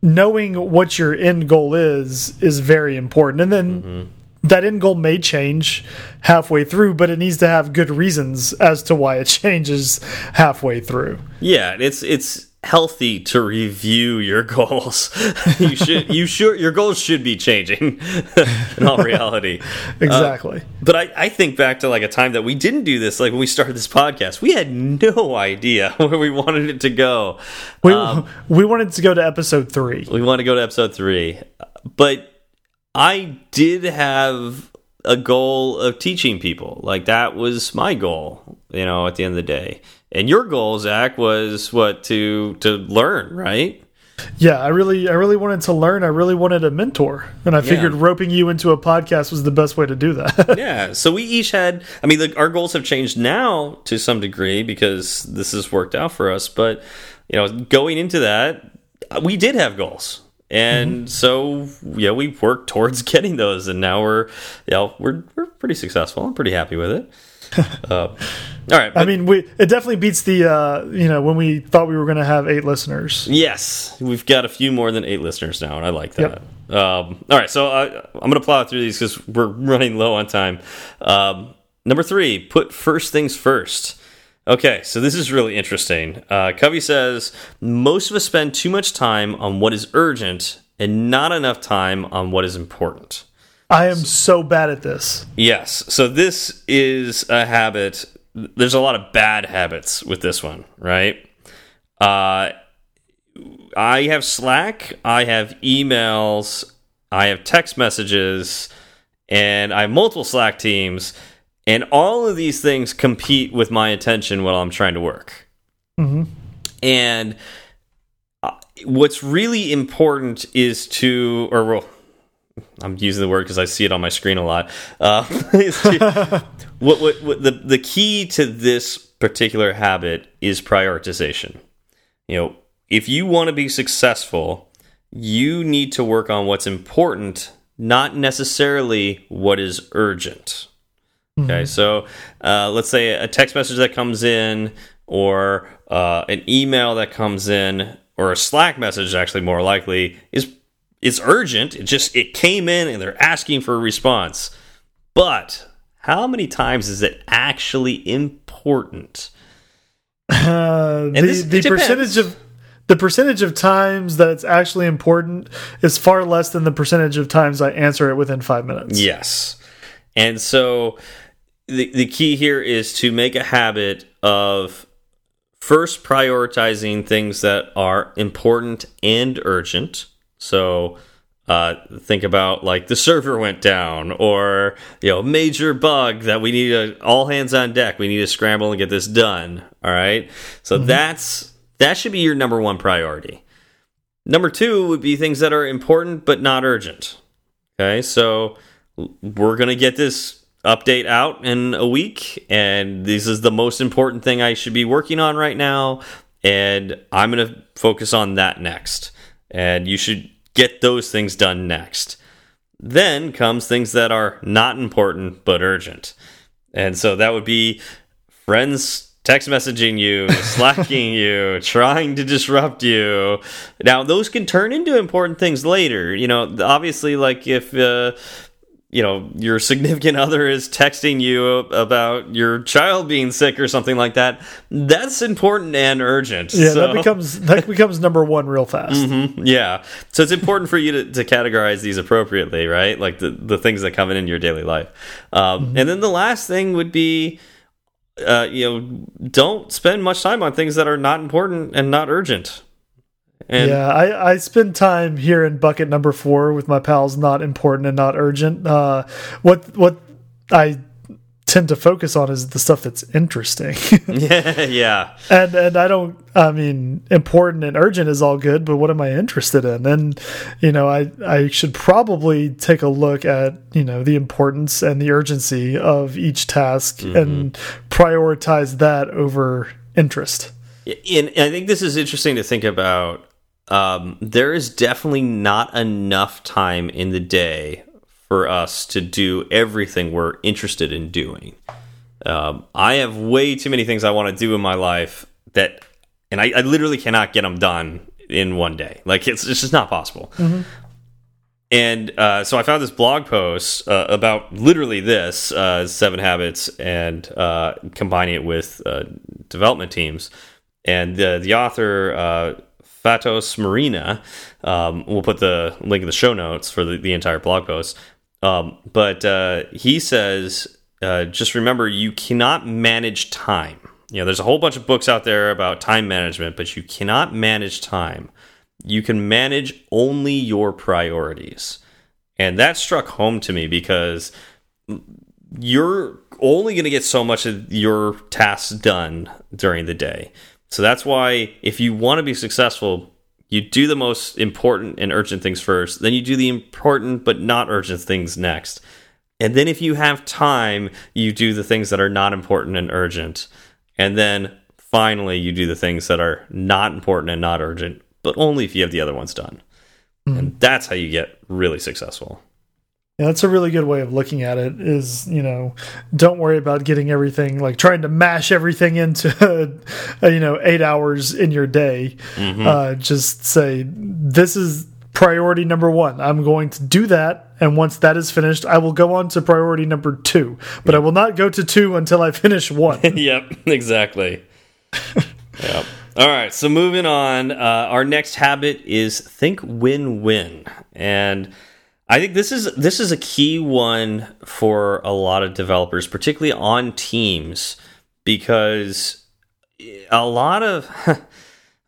knowing what your end goal is is very important and then mm-hmm that end goal may change halfway through, but it needs to have good reasons as to why it (laughs) changes halfway through. Yeah, it's it's healthy to review your (laughs) goals. you should you should your goals should be changing (laughs) in all reality. exactly. Uh, but I, I think back to like a time that we didn't do this, like when we started this podcast, we had no idea (laughs) where we wanted it to go. We um, we wanted to go to episode three. We want to go to episode three. But I did have a goal of teaching people. Like that was my goal, you know, at the end of the day. And your goal, Zach, was what to to learn, right? Yeah, I really, I really wanted to learn. I really wanted a mentor, and I figured yeah. roping you into a podcast was the best way to do that. (laughs) yeah. So we each had. I mean, our goals have changed now to some degree because this has worked out for us. But you know, going into that, we did have goals and mm -hmm. so yeah we worked towards (laughs) getting those and now we're you know we're we're pretty successful i'm pretty happy with it (laughs) uh, all right i mean we it definitely beats the uh you know when we thought we were going to have eight listeners yes we've got a few more than eight listeners now and i like that yep. um all right so I, i'm going to plow through these because we're (laughs) running low on time um number three put first things first Okay, so this is really interesting. Uh, Covey says most of us spend too much time on what is urgent and not enough time on what is important. I am so bad at this. Yes. So this is a habit. There's a lot of bad habits with this one, right? Uh, I have Slack, I have emails, I have text messages, and I have multiple Slack teams and all of these things compete with my attention while I'm trying to work. Mm -hmm. And uh, what's really important is to, or well, I'm using the word because I see it on my screen a lot. Uh, (laughs) what, what, what the the key to this particular habit is prioritization. You know, if you want to be successful, you need to work on what's important, not necessarily what is urgent. Okay, mm -hmm. so uh, let's say a text message that comes in, or uh, an email that comes in, or a Slack message, actually more likely is it's urgent. It just it came in and they're asking for a response. But how many times is it actually important? Uh, the this, the percentage of the percentage of times that it's actually important is far less than the percentage of times I answer it within five minutes. Yes. And so the the key here is to make a habit of first prioritizing things that are important and urgent. So uh, think about like the server went down or you know major bug that we need to all hands on deck. We need to scramble and get this done. All right? So mm -hmm. that's that should be your number one priority. Number two would be things that are important but not urgent. Okay? So we're gonna get this update out in a week and this is the most important thing i should be working on right now and i'm gonna focus on that next. And you should get those things done next. Then comes things that are not important but urgent. And so that would be friends text messaging you, (laughs) slacking you, trying to disrupt you. Now, those can turn into important things later. You know, obviously, like if uh, you know your significant (laughs) other is texting you about your child being sick or something like that that's important and urgent. Yeah so. that becomes that (laughs) becomes number one real fast. Mm -hmm, yeah. So it's important for you to, to categorize these appropriately right? Like the, the things that come in in your daily life. Um, mm -hmm. and then the last thing would be uh, you know don't spend much time on things that are not important and not urgent and yeah, I, I spend time here in bucket number four with my pals. Not important and not urgent. Uh, what what I tend to focus on is the stuff that's interesting. (laughs) (laughs) yeah, yeah. And and I don't. I mean, important and urgent is all good, but what am I interested in? And you know, I I should probably take a look at you know the importance and the urgency of each task mm -hmm. and prioritize that over interest. And I think this is interesting to think about um, there is definitely not enough time in the day for us to do everything we're interested in doing. Um, I have way too many things I want to do in my life that, and I, I, literally cannot get them done in one day. Like it's, it's just not possible. Mm -hmm. And uh, so I found this blog post uh, about literally this uh, seven habits and uh, combining it with uh, development teams. And the, the author, uh, Fatos Morina. Um, we'll put the link in the show notes for the, the entire blog post. Um, but uh, he says, uh, just remember, you cannot manage time. You know, there's a whole bunch of books out there about time management, but you cannot manage time. You can manage only your priorities. And that struck home to me because you're only going to get so much of your tasks done during the day. So that's why if you want to be successful, you do the most important and urgent things first, then you do the important but not urgent things next. And then if you have time, you do the things that are not important and urgent. And then finally, you do the things that are not important and not urgent, but only if you have the other ones done. Mm. And that's how you get really successful. Yeah, that's a really good way of looking at it. Is you know, don't worry about getting everything like trying to mash everything into (laughs) you know eight hours in your day. Mm -hmm. uh, just say this is priority number one. I'm going to do that, and once that is finished, I will go on to priority number two. But I will not go to two until I finish one. (laughs) yep, exactly. (laughs) yep. All right, so moving on. Uh, our next habit is think win-win, and I think this is this is a key one for a lot of developers, particularly on teams, because a lot of (laughs) I'm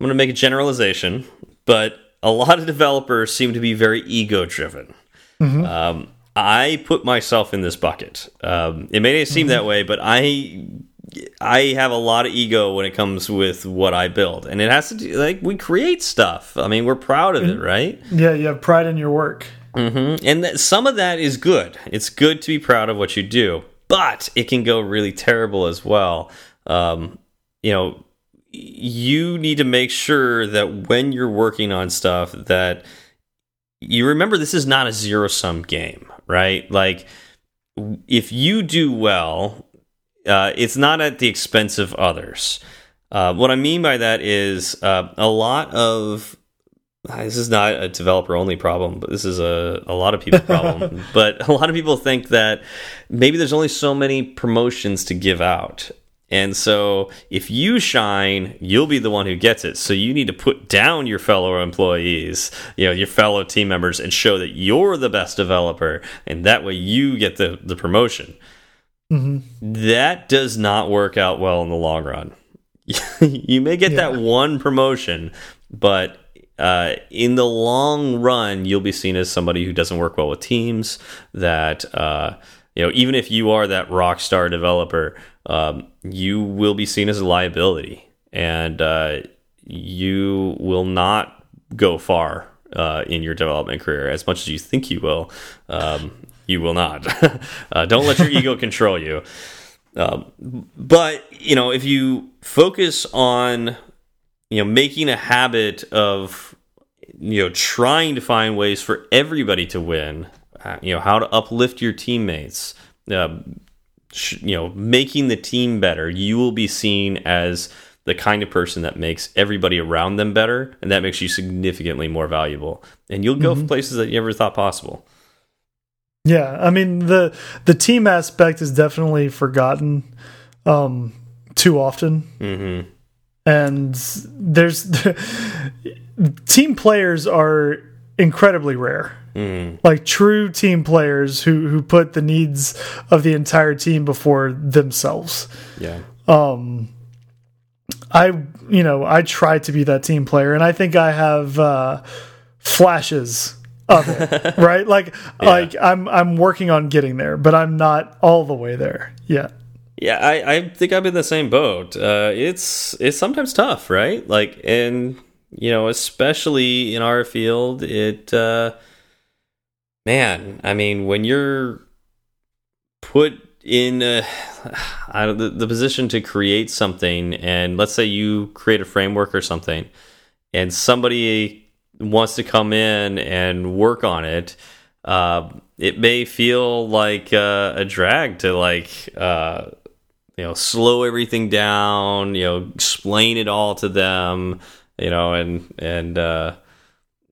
going to make a generalization, but a lot of developers seem to be very ego driven. Mm -hmm. um, I put myself in this bucket. Um, it may seem mm -hmm. that way, but I I have a lot of ego when it comes with what I build, and it has to do like we create stuff. I mean, we're proud of it, right? Yeah, you have pride in your work. Mm -hmm. And some of that is good. It's good to be proud of what you do, but it can go really terrible as well. Um, you know, you need to make sure that when you're working on stuff that you remember this is not a zero sum game, right? Like if you do well, uh, it's not at the expense of others. Uh, what I mean by that is uh, a lot of this is not a developer only problem, but this is a, a lot of people problem. (laughs) but a lot of people think that maybe there's only so many promotions to give out. And so if you shine, you'll be the one who gets it. So you need to put down your fellow employees, you know, your fellow team members and show that you're the best developer and that way you get the the promotion. Mm -hmm. That does not work out well in the long run (laughs) you may get Yeah. that one promotion, but uh, in the long run, you'll be seen as somebody who doesn't work well with teams. That uh, you know, even if you are that rock star developer, um, you will be seen as a liability, and uh, you will not go far uh, in your development career as much as you think you will. Um, you will not. (laughs) uh, don't let your ego control you. Um, but you know, if you focus on you know making a habit of you know trying to find ways for everybody to win, uh, you know how to uplift your teammates, uh, you know making the team better, you will be seen as the kind of person that makes everybody around them better, and that makes you significantly more valuable. And you'll go for places that you never thought possible. Yeah, I mean the the team aspect is definitely forgotten um, too often, hmm and there's (laughs) team players are incredibly rare. hmm Like true team players who who put the needs of the entire team before themselves. Yeah. Um, I you know I try to be that team player, and I think I have uh, flashes of it, (laughs) right? Like like I'm I'm working on getting there, but I'm not all the way there yet. Yeah, I, I think I'm in the same boat. Uh, it's it's sometimes tough, right? Like, and you know, especially in our field, it, uh, man. I mean, when you're put in (sighs) the, the position to create something, and let's say you create a framework or something, and somebody wants to come in and work on it. Uh, it may feel like uh, a drag to like uh, you know slow everything down you know explain it all to them you know and and uh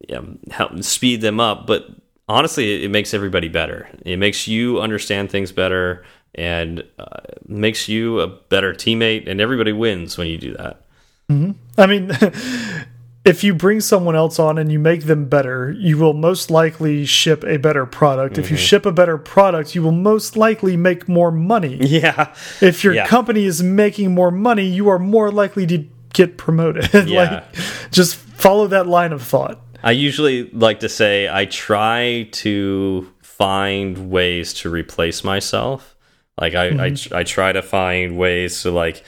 yeah help speed them up. But honestly it, makes everybody better. It makes you understand things better and uh, makes you a better teammate and everybody wins when you do that. I mean, (laughs) if you bring someone else on and you make them better, you will most likely ship a better product. If you mm-hmm. ship a better product, you will most likely make more money. yeah If your Yeah. company is making more money, you are more likely to get promoted. (laughs) Yeah. like, just follow that line of thought. I usually like to say I try to find ways to replace myself. Like I, I, mm-hmm. I try to find ways to like,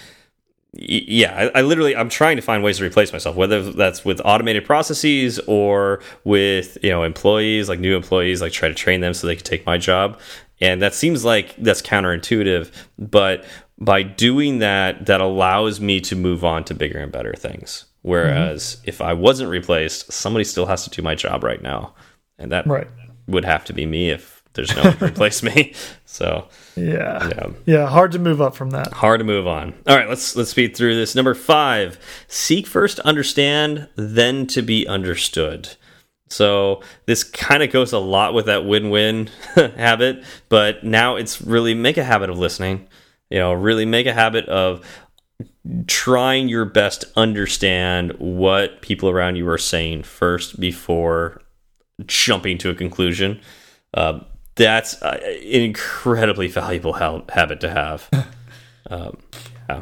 yeah, I, I literally I'm trying to find ways to replace myself, whether that's with automated processes or with you know employees, like new employees, like try to train them so they can take my job. And that seems like that's counterintuitive, but by doing that, that allows me to move on to bigger and better things. Whereas mm-hmm. if I wasn't replaced, somebody still has to do my job right now, and that Right. would have to be me if there's no one to replace me. (laughs) So Yeah. yeah, Yeah. Hard to move up from that. hard to move on. All right, let's let's speed through this. Number five: seek first understand, then to be understood. So this kind of goes a lot with that win-win (laughs) habit, but now it's really make a habit of listening. You know, really make a habit of trying your best to understand what people around you are saying first before jumping to a conclusion. Uh, that's uh, an incredibly valuable ha habit to have. (laughs) um,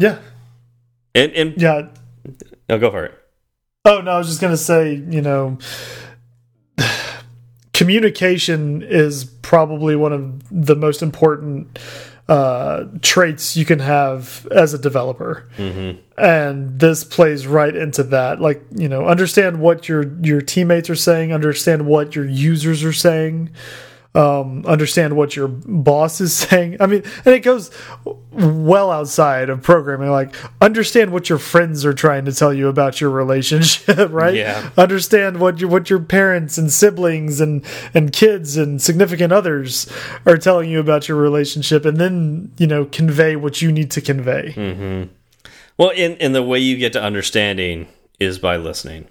Yeah. and and Yeah. no, go for it. Oh no, I was just gonna say, you know, communication is probably one of the most important uh, traits you can have as a developer, and this plays right into that. Like, you know, understand what your your teammates are saying, understand what your users are saying, um, understand what your boss is (laughs) saying. I mean, and it goes well outside of programming. Like, understand what your friends are trying to tell you about your relationship, (laughs) right? Yeah. Understand what your what your parents and siblings and and kids and significant others are telling you about your relationship, and then you know convey what you need to convey. Well, and and the way you get to understanding is by listening.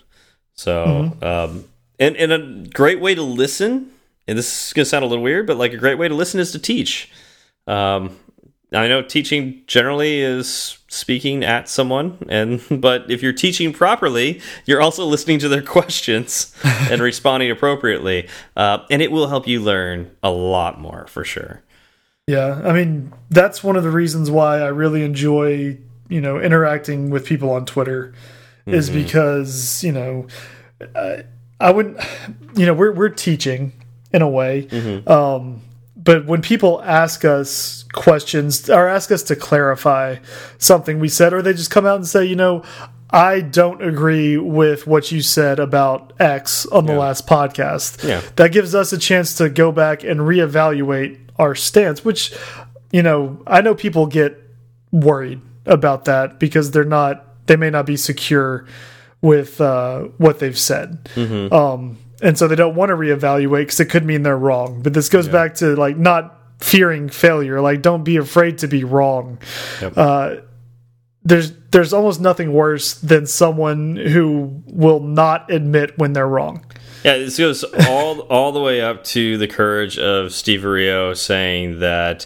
So, um, and and a great way to listen, and this is gonna sound a little weird, but like a great way to listen is to teach. Um, I know teaching generally is speaking at someone, and (laughs) but if you're teaching properly, you're also listening to their (laughs) questions and (laughs) responding appropriately, uh, and it will help you learn a lot more for sure. Yeah, I mean that's one of the reasons why I really enjoy you know interacting with people on Twitter is Mm-hmm. because you know uh, I wouldn't (sighs) you know we're we're teaching in a way Mm-hmm. um but when people ask us questions or ask us to clarify something we said or they just come out and say you know I don't agree with what you said about X on the Yeah. last podcast. Yeah. That gives us a chance to go back and reevaluate our stance, which, you know, I know people get worried about that because they're not, they may not be secure with uh, what they've said. Um, and so they don't want to reevaluate because it could mean they're wrong. But this goes back to like not fearing failure. Like, don't be afraid to be wrong. Yep. Uh, there's there's almost nothing worse than someone who will not admit when they're wrong. Yeah, this goes all (laughs) all the way up to the courage of Steve Rio saying that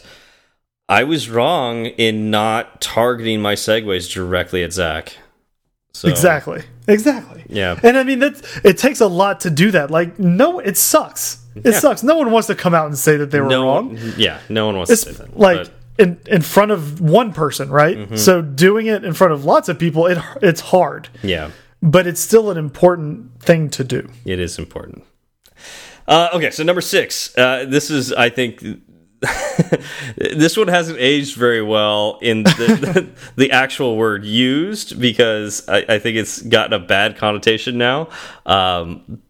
I was wrong in not targeting my segues directly at Zach. So, Exactly. Exactly. Yeah. And I mean that it takes a lot to do that. Like no it sucks. It Yeah. sucks. No one wants to come out and say that they were No, wrong. yeah, no one wants It's to say that. like but- in in front of one person, right? Mm-hmm. So doing it in front of lots of people, it it's hard, yeah, but it's still an important thing to do. it is important. Uh, okay, so number six. Uh, this is, I think, (laughs) this one hasn't aged very well in (laughs) the, the, actual word used because I, I think it's gotten a bad connotation now. Um,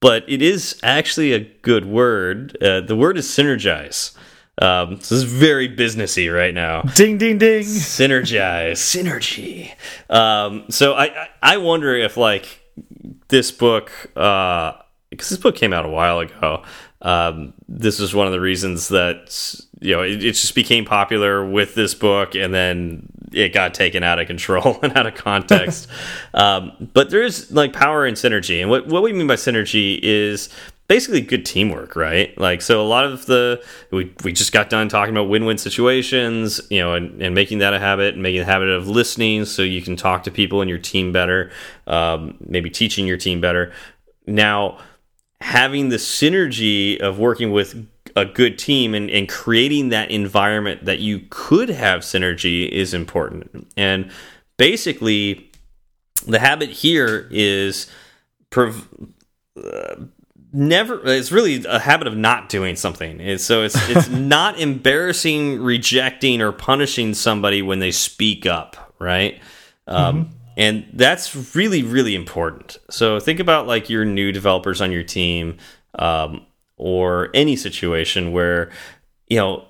but it is actually a good word. Uh, the word is synergize. Um, so this is very businessy right now. Ding ding ding. Synergize, (laughs) synergy. Um, so I, I wonder if like this book, uh, because this book came out a while ago. Um, this is one of the reasons that you know it, it just became popular with this book, and then it got taken out of control (laughs) and out of context. (laughs) um, but there is like power and synergy, and what what we mean by synergy is basically good teamwork, right? Like, so a lot of the we we just got done talking about win-win situations, you know, and, and making that a habit, and making a habit of listening, so you can talk to people in your team better, um, maybe teaching your team better. Now, having the synergy of working with a good team and, and creating that environment that you could have synergy is important. And basically, the habit here is. Prov uh, never it's really a habit of not doing something and so it's (laughs) it's not embarrassing rejecting or punishing somebody when they speak up right um, and that's really really important. So think about like your new developers on your team um, or any situation where you know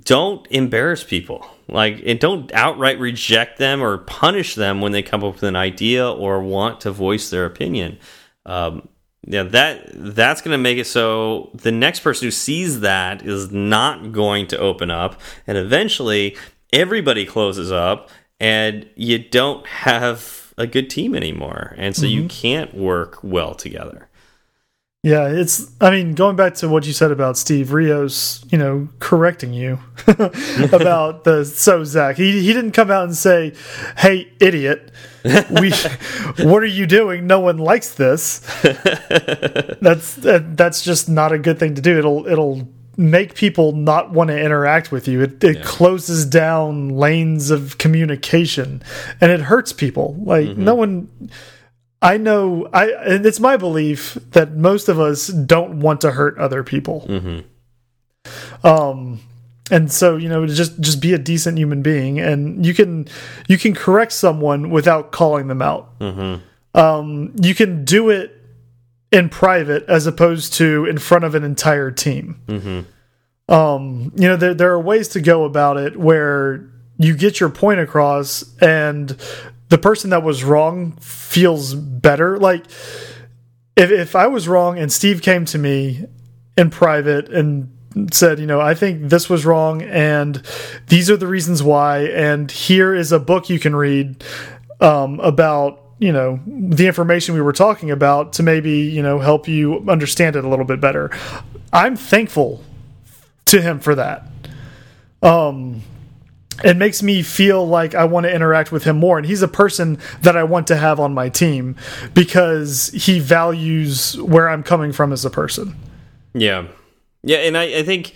don't embarrass people. Like and don't outright reject them or punish them when they come up with an idea or want to voice their opinion. Um, yeah that that's going to make it so the next person who sees that is not going to open up and eventually everybody closes up and you don't have a good team anymore and so you mm-hmm. can't work well together Yeah, it's. I mean, going back to what you said about Steve Rios, you know, correcting you (laughs) about the so Zach. He he didn't come out and say, "Hey, idiot, we, (laughs) what are you doing? No one likes this." (laughs) that's that, that's just not a good thing to do. It'll it'll make people not want to interact with you. It it closes down lanes of communication, and it hurts people. Like no one. I know I and it's my belief that most of us don't want to hurt other people. Um and so, you know, just just be a decent human being and you can you can correct someone without calling them out. Um you can do it in private as opposed to in front of an entire team. Um you know, there there are ways to go about it where you get your point across and the person that was wrong feels better. Like if if I was wrong and Steve came to me in private and said, you know, I think this was wrong and these are the reasons why and here is a book you can read um, about you know the information we were talking about to maybe you know help you understand it a little bit better. I'm thankful to him for that. Um it makes me feel like I want to interact with him more. And he's a person that I want to have on my team because he values where I'm coming from as a person. Yeah, yeah, and I, I think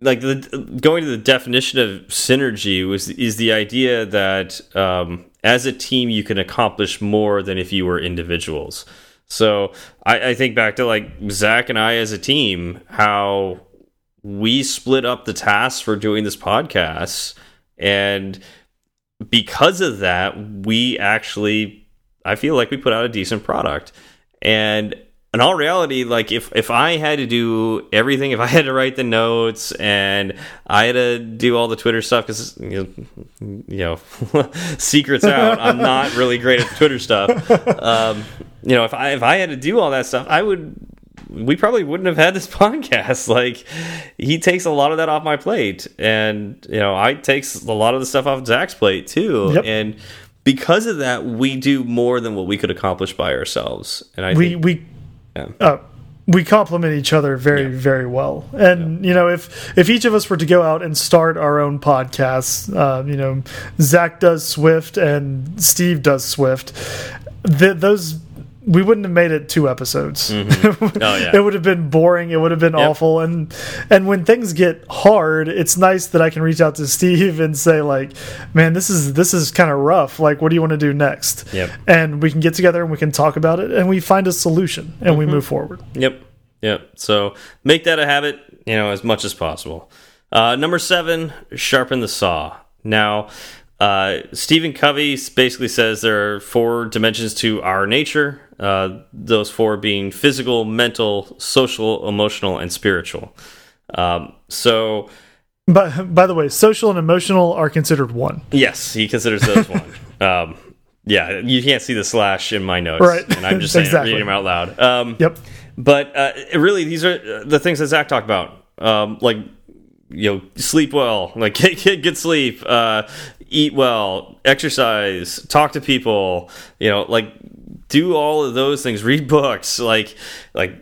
like the going to the definition of synergy was is the idea that um, as a team you can accomplish more than if you were individuals. So I, I think back to like Zach and I as a team, how we split up the tasks for doing this podcast, and because of that, we actually I feel like we put out a decent product. And in all reality, like if if I had to do everything, if I had to write the notes and I had to do all the Twitter stuff, because you know, you (laughs) know secrets out, I'm not really great at the Twitter stuff. Um, you know, if I if I had to do all that stuff, I would. We probably wouldn't have had this (laughs) podcast. Like, he takes a lot of that off my plate, and you know, I takes a lot of the stuff off Zach's plate too. Yep. And because of that, we do more than what we could accomplish by ourselves. And I we think, we yeah. uh, we complement each other very Yeah. very well and you know if if each of us were to go out and start our own podcasts uh, you know zach does swift and steve does swift th those we wouldn't have made it two episodes. Oh, yeah. (laughs) it would have been boring. It would have been Yep. awful. And and when things get hard, it's nice that I can reach out to Steve and say like, "Man, this is this is kind of rough. Like, what do you want to do next?" Yep. And we can get together and we can talk about it and we find a solution and Mm-hmm. we move forward. Yep. Yep. So make that a habit, you know, as much as possible. Uh, number seven, sharpen the saw. Now, uh, Stephen Covey basically says there are four dimensions to our nature. Uh, those four being physical, mental, social, emotional, and spiritual. Um, so, But by the way, social and emotional are considered one. yes, he considers those one. (laughs) Um, yeah, you can't see the slash in my notes, Right. And I'm just saying, (laughs) Exactly. reading them out loud. Um, Yep. But uh, really, these are uh, the things that Zach talked about. Um, like, you know, sleep well, like (laughs) get, get good sleep, uh, eat well, exercise, talk to people. You know, like do all of those things. Read books, like like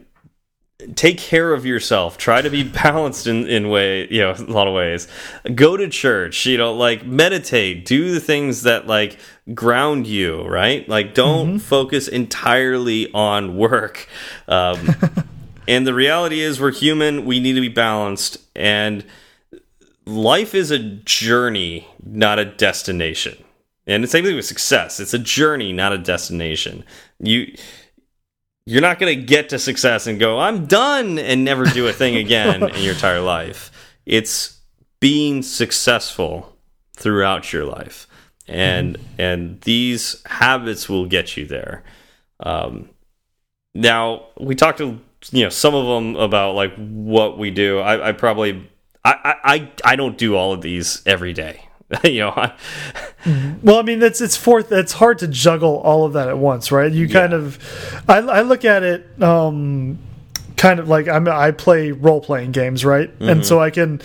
take care of yourself. Try to be (laughs) balanced in in way you know (laughs) a lot of ways. Go to church you know like meditate. Do the things that like ground you right? Like don't focus entirely on work. Um (laughs) and the reality is we're human. We need to be balanced. And life is a journey not a destination and the same thing with success. It's a journey not a destination. You you're not going to get to success and go i'm done and never do a thing again in your entire life. It's being successful throughout your life. And and these habits will get you there. Um, now we talked to you know some of them about like what we do. I, I probably I, I i I don't do all of these every day (laughs) you know I, Well, I mean, it's it's fourth. It's hard to juggle all of that at once, right? You kind of, I, I look at it, um, kind of like I'm. I play role playing games, right? Mm-hmm. And so I can,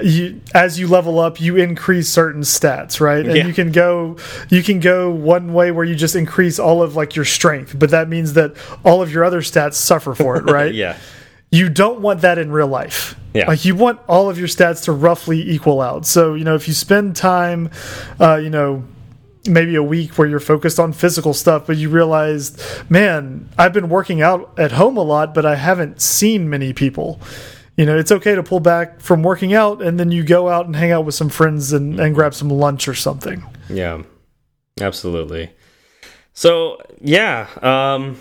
you as you level up, you increase certain stats, right? And Yeah. you can go, you can go one way where you just increase all of like your strength, but that means that all of your other stats suffer for it, (laughs) right? yeah you don't want that in real life. Yeah. Like you want all of your stats to roughly equal out. So, you know, if you spend time, uh, you know, maybe a week where you're focused on physical stuff, but you realize, man, I've been working out at home a lot, but I haven't seen many people. You know, it's okay to pull back from working out and then you go out and hang out with some friends and, and grab some lunch or something. Yeah, absolutely. So yeah, um,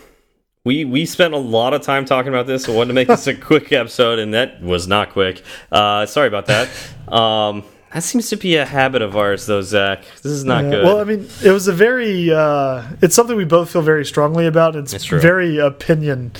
we we spent a lot of time talking about this. I wanted to make this a (laughs) quick episode, and that was not quick. Uh, sorry about that. Um, that seems to be a habit of ours, though, Zach. This is not Yeah, good. Well, I mean, it was a very, uh, it's something we both feel very strongly about. It's, It's very opinion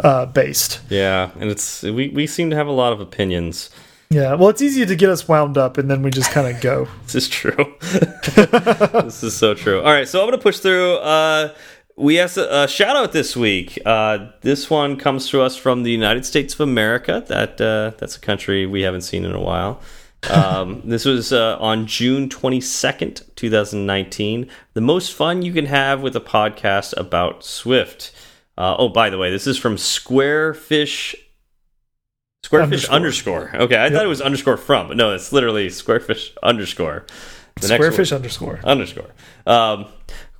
uh, based. yeah, and it's we we seem to have a lot of opinions. Yeah, well, it's easy to get us wound up, and then we just kind of go. (laughs) This is true. (laughs) this is so true. All right, so I'm going to push through. Uh, we asked a, shout out this week. Uh, this one comes to us from the United States of America. That uh, that's a country we haven't seen in a while. Um, (laughs) this was uh, on June 22nd, 2019. The most fun you can have with a podcast about Swift. Uh, oh, by the way, this is from Squarefish. Squarefish underscore. Okay, I thought it was underscore from, but no, it's literally Squarefish underscore. The Squarefish underscore. underscore. Um,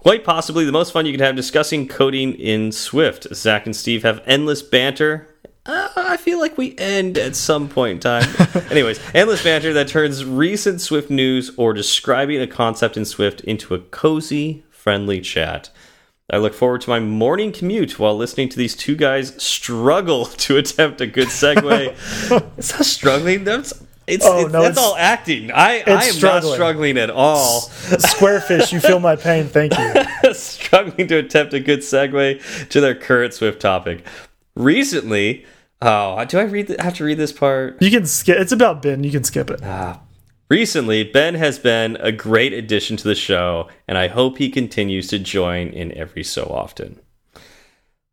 quite possibly the most fun you can have discussing coding in Swift. Zach and Steve have endless banter uh, I feel like we end at some point in time. (laughs) Anyways, endless banter that turns recent Swift news or describing a concept in Swift into a cozy, friendly chat. I look forward to my morning commute while listening to these two guys struggle (laughs) to attempt a good segue. (laughs) it's not struggling. That's it's, Oh, it's- no, that's it's- all acting. I, I am struggling. not struggling at all. Squarefish, you feel my pain. Thank you. (laughs) struggling to attempt a good segue to their current Swift topic. Recently, oh, do I read? The, have to read this part? You can skip. It's about Ben. You can skip it. Recently, Ben has been a great addition to the show, and I hope he continues to join in every so often.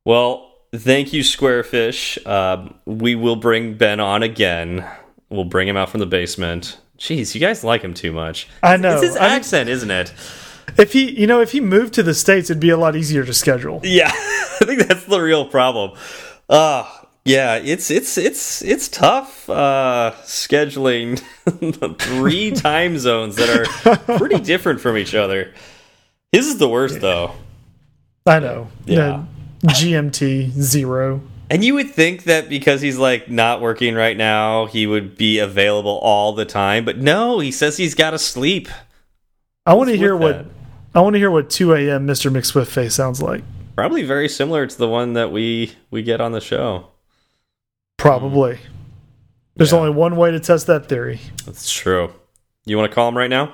Well, thank you, Squarefish. Um, we will bring Ben on again. We'll bring him out from the basement. Jeez, you guys like him too much. I know. It's his I mean- accent, isn't it? If he, you know, if he moved to the states, it'd be a lot easier to schedule. Yeah, (laughs) I think that's the real problem. Uh yeah, it's it's it's it's tough uh scheduling (laughs) three (laughs) time zones that are pretty different from each other. His is the worst though. I know. Yeah. GMT zero. And you would think that because he's like not working right now, he would be available all the time, but no, he says he's got to sleep. I want to hear what that? I want to hear what 2 a.m. Mr. McSwift face sounds like. Probably very similar to the one that we we get on the show. Probably. There's Yeah. only one way to test that theory. That's true. You want to call him right now?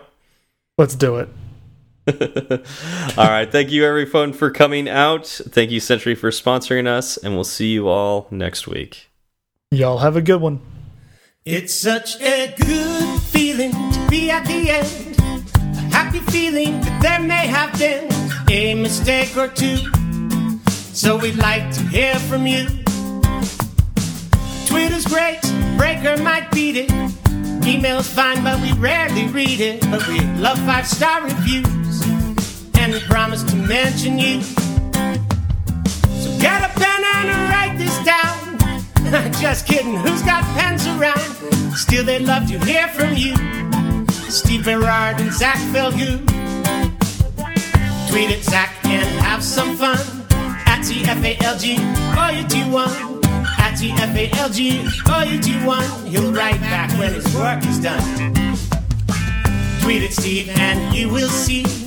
Let's do it. (laughs) all right. Thank you, everyone, for coming out. Thank you, Sentry, for sponsoring us, and we'll see you all next week. Y'all have a good one. It's such a good feeling to be at the end. A happy feeling that there may have been a mistake or two. So we'd like to hear from you. Twitter's great, Breaker might beat it. Email's fine, but we rarely read it. But we love five star reviews, and we promise to mention you. So get a pen and write this down. (laughs) Just kidding, who's got pens around? Still, they'd love to hear from you. Steve Berard and Zach Falgout. Tweet at Zach and have some fun. At TFALG, or you do one. At TFALG, or you do one. He'll write back when his work is done. Tweet at Steve and you will see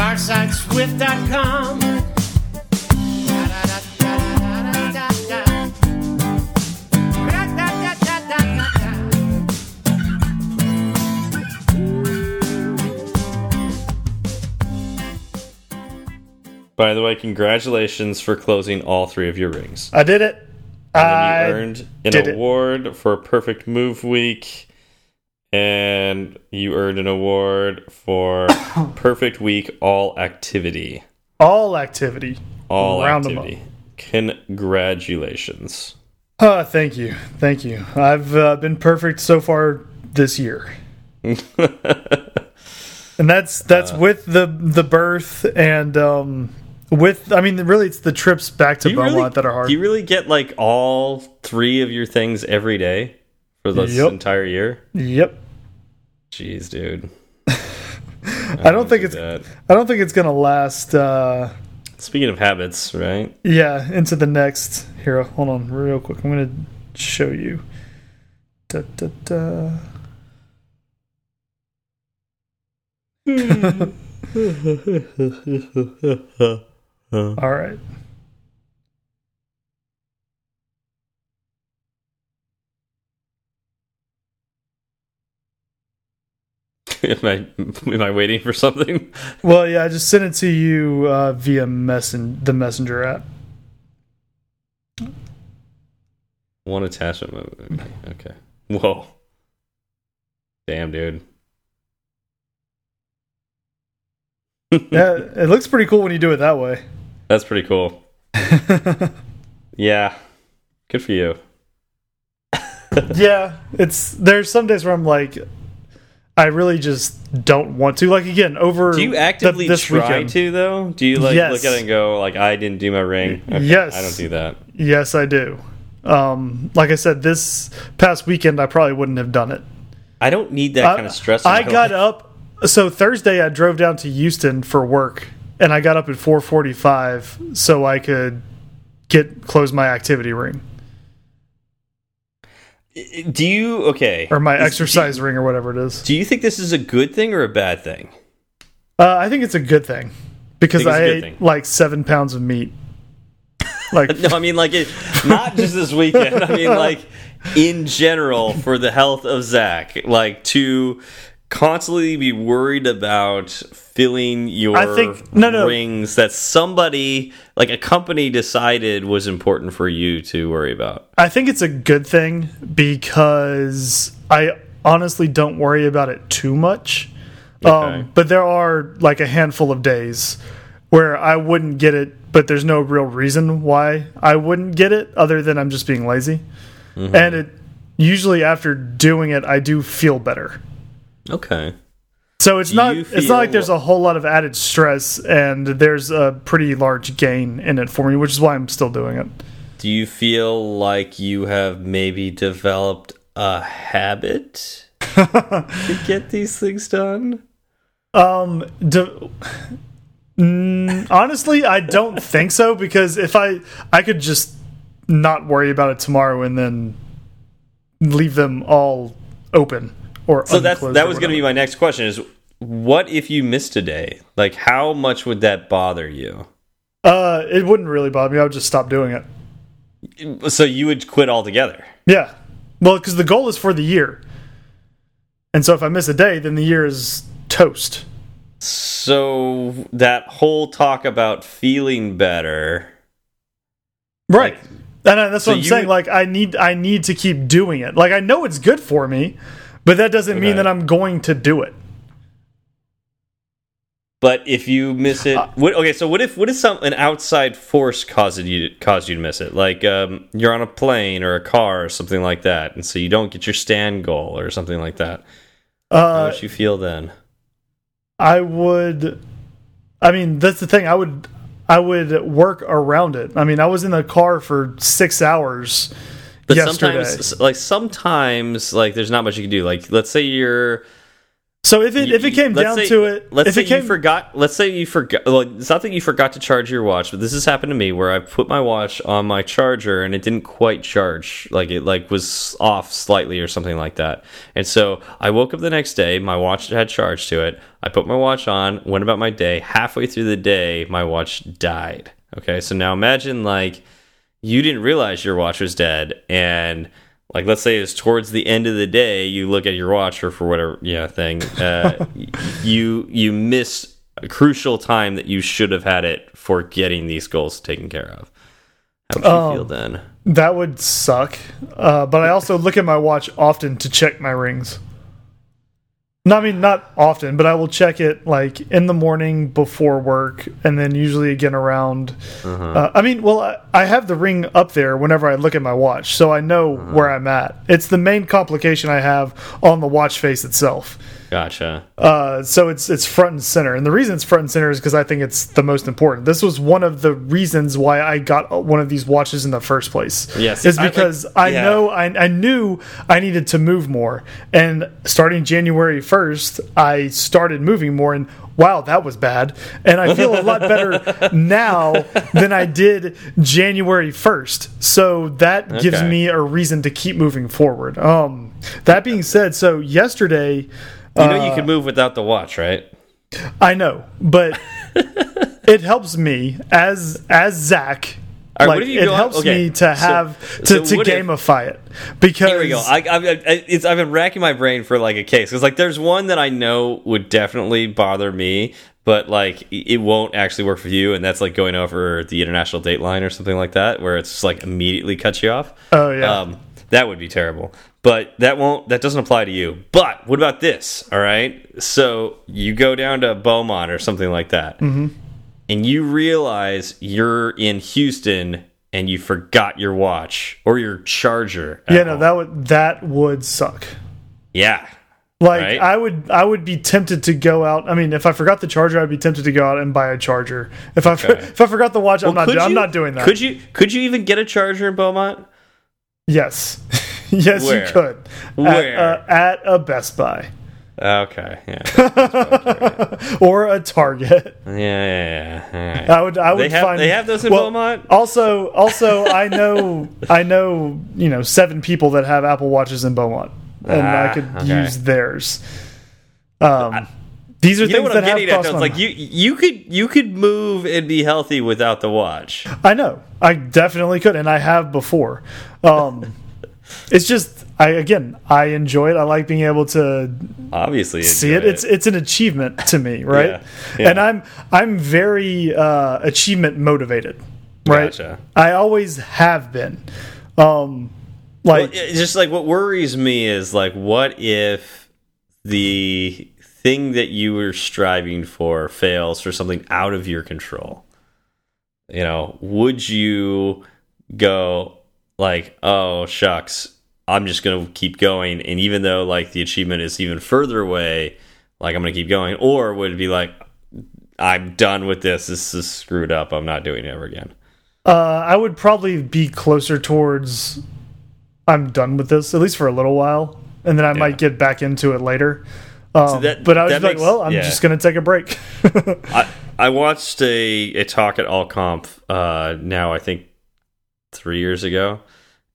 Firesideswift.com. By the way, congratulations for closing all three of your rings. I did it. And I you earned an did it. award for Perfect Move Week, and you earned an award for (coughs) Perfect Week All Activity. all activity. All Round activity. Congratulations. Uh, thank you, thank you. I've uh, been perfect so far this year, (laughs) and that's that's with the the birth and um with I mean really it's the trips back to Beaumont really, that are hard. Do you really get like all three of your things every day for this Yep. entire year? yep. Jeez, dude. (laughs) I don't think do it's that. I don't think it's gonna last. uh Speaking of habits, right? Yeah, into the next. Here, hold on, real quick. I'm gonna show you. Da, da, da. (laughs) (laughs) All right. (laughs) am I am I waiting for something? (laughs) Well, yeah, I just sent it to you uh, via messen the messenger app. One attachment. Okay. okay. Whoa. Damn, dude. (laughs) Yeah, it looks pretty cool when you do it that way. That's pretty cool. Yeah. Good for you. yeah, it's there's some days where I'm like, I really just don't want to. Like again, over Do you the- actively this try weekend. to though? Do you like Yes. look at it and go like I didn't do my ring? Okay, Yes. I don't do that. Yes, I do. Um, like I said, this past weekend I probably wouldn't have done it. I don't need that kind of stress. I got life. up. So Thursday I drove down to Houston for work, and I got up at 4:45 so I could get close my activity ring Do you okay? or my Is- exercise ring or whatever it is. Do you think this is a good thing or a bad thing? Uh, I think it's a good thing because i, I ate thing. like seven pounds of meat. Like (laughs) No, I mean like it, not just this weekend. I mean like in general for the health of Zach, like to constantly be worried about filling your I think- no, no. rings that somebody like a company decided was important for you to worry about. I think it's a good thing because I honestly don't worry about it too much. Okay. Um, but there are like a handful of days where I wouldn't get it, but there's no real reason why I wouldn't get it other than I'm just being lazy. Mm-hmm. And it usually after doing it, I do feel better. Okay. So it's Do not it's not like there's a whole lot of added stress and there's a pretty large gain in it for me, which is why I'm still doing it. Do you feel like you have maybe developed a habit (laughs) to get these things done? Um, do, Mm, honestly, I don't (laughs) think so because if I I could just not worry about it tomorrow and then leave them all open or So that's that was going to be my next question is what if you missed a day? Like how much would that bother you? Uh, it wouldn't really bother me. I would just stop doing it. So you would quit altogether. Yeah, well, because the goal is for the year, and so if I miss a day, then the year is toast. So that whole talk about feeling better Right. and I, that's so what I'm saying. would- Like I need I need to keep doing it. Like I know it's good for me, but that doesn't mean that I'm going to do it. But if you miss it, what, okay. So what if what if some an outside force caused you caused you to miss it? Like um, you're on a plane or a car or something like that, and so you don't get your stand goal or something like that. How Uh, would you feel then? I would. I mean, that's the thing. I would. I would work around it. I mean, I was in the car for six hours But yesterday. sometimes, like sometimes, like there's not much you can do. Like let's say you're so if it if it came down say- to it, let's if say it came, you forgot. Let's say you forgot. Well, it's not that you forgot to charge your watch, but this has happened to me where I put my watch on my charger and it didn't quite charge. Like it like was off slightly or something like that. And so I woke up the next day. My watch had charged to it. I put my watch on. Went about my day. Halfway through the day, my watch died. Okay, so now imagine like you didn't realize your watch was dead and like let's say it's towards the end of the day you look at your watch or for whatever yeah thing uh, (laughs) you you miss a crucial time that you should have had it for getting these goals taken care of how would you Um, feel then that would suck. Uh, but I also look at my watch often to check my rings. No, I mean not often, but I will check it like in the morning before work, and then usually again around. Uh, I mean, well, I, I have the ring up there whenever I look at my watch, so I know where I'm at. It's the main complication I have on the watch face itself. Gotcha Uh, so it's it's front and center, and the reason it's front and center is because I think it's the most important. This was one of the reasons why I got one of these watches in the first place. Yes, is I like- because I, yeah. know I, I knew I needed to move more, and starting January first, I started moving more, and wow, that was bad, and I feel a lot better (laughs) now than I did January first. So that gives me a reason to keep moving forward. Um, that being said, so yesterday. You know you can move without the watch right I know, but (laughs) it helps me as as Zach. Right, like, what if you it helps okay, me to so- have to, so to what if- gamify it because Here we go. I, I, I, it's, I've been racking my brain for like a case because like there's one that I know would definitely bother me, but like it won't actually work for you, and that's like going over the international date line or something like that, where it's just like immediately cuts you off. Oh, yeah. um, that would be terrible. But that won't. That doesn't apply to you. But what about this? All right. So you go down to Beaumont or something like that, Mm-hmm. and you realize you're in Houston and you forgot your watch or your charger. Yeah, no, home. that would that would suck. yeah. Like Right? I would I would be tempted to go out. I mean, if I forgot the charger, I'd be tempted to go out and buy a charger. If I (laughs) if I forgot the watch, I'm not Could I'm not doing that. Could you could you even get a charger in Beaumont? Yes. (laughs) (laughs) yes, Where? you could. Where? At, uh, at a Best Buy Okay, yeah, (laughs) or a Target. yeah, yeah. yeah. Right. I would I would They have find they have those in well, Beaumont. Also, also, I know, I know, you know, seven people that have Apple Watches in Beaumont, and I Ah, could okay. use theirs. Um, these are things that I'm have cost like you you could you could move and be healthy without the watch. I know, I definitely could, and I have before. Um, (laughs) it's just, I again, I enjoy it. I like being able to Obviously, see it. enjoy It's it's an achievement to me, (laughs) right? Yeah, yeah. And I'm I'm very uh, achievement motivated, right? Gotcha. I always have been. Um, like Well, it's just like what worries me is like, what if the thing that you were striving for fails for something out of your control? You know, would you go like, oh shucks, I'm just gonna keep going, and even though like the achievement is even further away, like I'm gonna keep going, or would it be like, I'm done with this. This is screwed up. I'm not doing it ever again. uh, I would probably be closer towards I'm done with this at least for a little while, and then I might get back into it later. Um, that- but I was that like, well, I'm yeah. just gonna take a break. (laughs) I I watched a a talk at AltConf uh, now I think three years ago,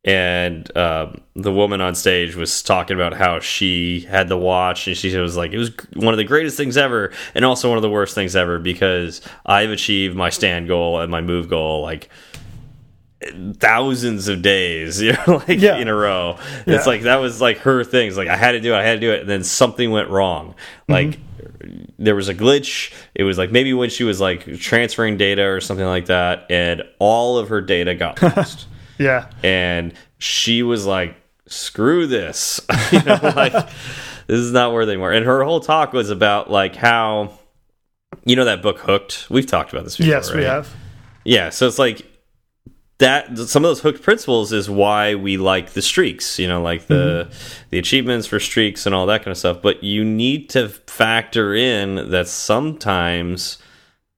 and um, the woman on stage was talking about how she had the watch and she was like it was one of the greatest things ever and also one of the worst things ever because I've achieved my stand goal and my move goal like thousands of days (laughs) you know like Yeah. in a row Yeah. it's like that was like her thing it's like i had to do it i had to do it and then something went wrong like there was a glitch. It was like maybe when she was like transferring data or something like that and all of her data got (laughs) lost. Yeah, and she was like screw this. (laughs) You (laughs) know like this is not worth anymore. And her whole talk was about like how you know that book hooked? We've talked about this before yes, we have. Yeah, so it's like that. Some of those hooked principles is why we like the streaks. You know, like the mm-hmm. the achievements for streaks and all that kind of stuff. But you need to factor in that sometimes,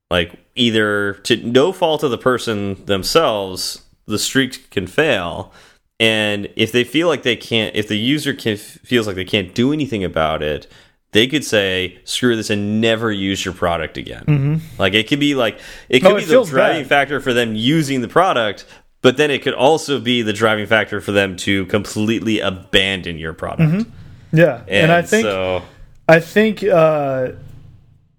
like either to no fault of the person themselves, the streak can fail. And if they feel like they can't, if the user can, feels like they can't do anything about it, they could say, "Screw this," and never use your product again. Like it could be like it could Oh, be it the driving bad. factor for them using the product, but then it could also be the driving factor for them to completely abandon your product. Yeah, and, I think so, I think uh,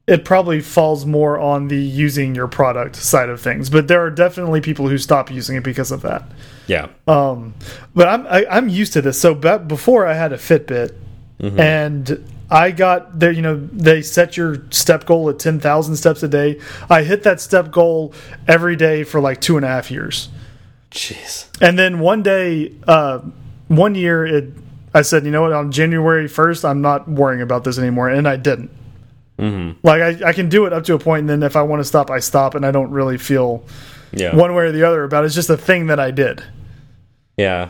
it probably falls more on the using your product side of things, but there are definitely people who stop using it because of that. yeah, Um, but I'm I, I'm used to this. So before I had a Fitbit, Mm-hmm. and I got there. You know, they set your step goal at ten thousand steps a day. I hit that step goal every day for like two and a half years. jeez, And then one day, uh, one year, it I said, you know what? On January first, I'm not worrying about this anymore, and I didn't. Mm-hmm. Like I, I can do it up to a point, and then if I want to stop, I stop, and I don't really feel yeah, one way or the other about it. It's just a thing that I did. yeah,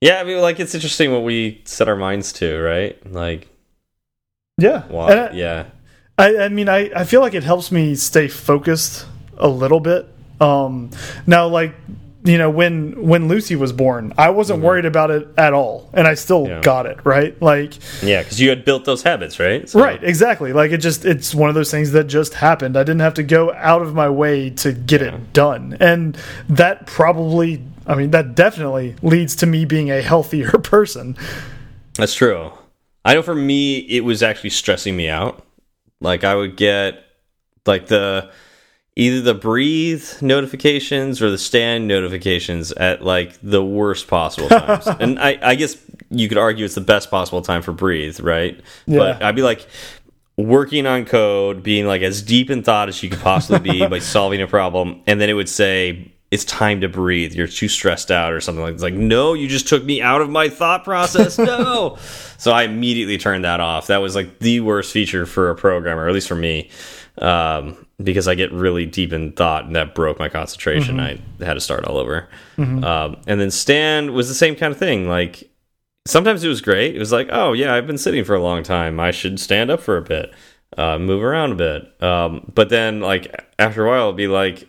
yeah. I mean, like it's interesting what we set our minds to, right? Like, Yeah. I, yeah, I, I mean, I, I feel like it helps me stay focused a little bit. Um, now, like you know, when when Lucy was born, I wasn't worried about it at all, and I still. Yeah. got it right. Like, yeah, because you had built those habits, right? So- right, exactly. Like it just it's one of those things that just happened. I didn't have to go out of my way to get it done, and that probably, I mean, that definitely leads to me being a healthier (laughs) person. That's true. I know for me, it was actually stressing me out. Like I would get like the either the breathe notifications or the stand notifications at like the worst possible times. (laughs) and I, I guess you could argue it's the best possible time for breathe, right? But I'd be like working on code, being like as deep in thought as you could possibly be (laughs) by solving a problem, and then it would say it's time to breathe. You're too stressed out or something like. It's like no, you just took me out of my thought process. No, (laughs) so I immediately turned that off. That was like the worst feature for a programmer, at least for me. Um, because I get really deep in thought, and that broke my concentration. I had to start all over. Um, and then stand was the same kind of thing. Like sometimes it was great. It was like, oh yeah, I've been sitting for a long time. I should stand up for a bit, uh, move around a bit. Um, but then like after a while, it'd be like,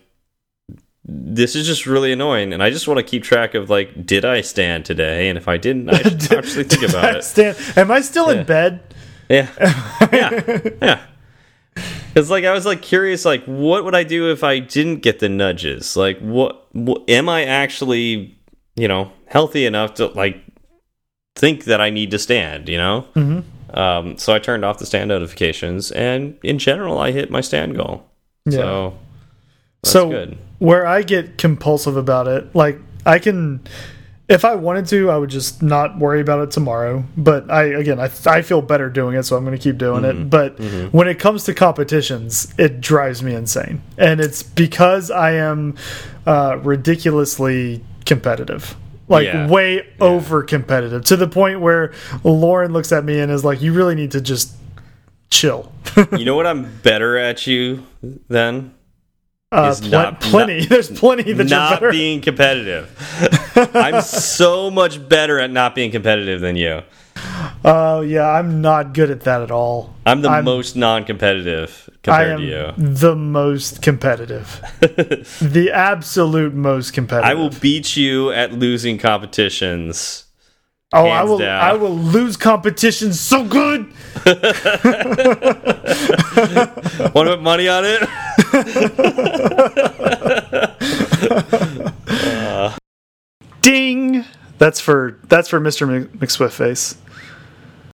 this is just really annoying, and I just want to keep track of like, did I stand today? And if I didn't, I (laughs) should actually think about it. Stand, am I still Yeah. in bed? Yeah, yeah, yeah. Because like I was like curious, like what would I do if I didn't get the nudges? Like what, what am I actually, you know, healthy enough to like think that I need to stand? You know. Mm-hmm. Um, so I turned off the stand notifications, and in general, I hit my stand goal. Yeah. So that's so good. Where I get compulsive about it, like I can, if I wanted to, I would just not worry about it tomorrow. But I, again, I, I feel better doing it, so I'm going to keep doing Mm-hmm. it. But when it comes to competitions, it drives me insane, and it's because I am uh, ridiculously competitive. Like Yeah. way over competitive to the point where Lauren looks at me and is like, "You really need to just chill." (laughs) you know what I'm better at you than Uh, pl- not- plenty. not- (laughs) There's plenty that you're not being competitive. (laughs) I'm so much better at not being competitive than you. Oh yeah, I'm not good at that at all. I'm the I'm- most non-competitive I compared am to you. the most competitive, (laughs) the absolute most competitive. I will beat you at losing competitions. Oh, I will. down. I will lose competition so good. (laughs) Want to put money on it? (laughs) Ding. That's for that's for Mr. Mc- McSwift face.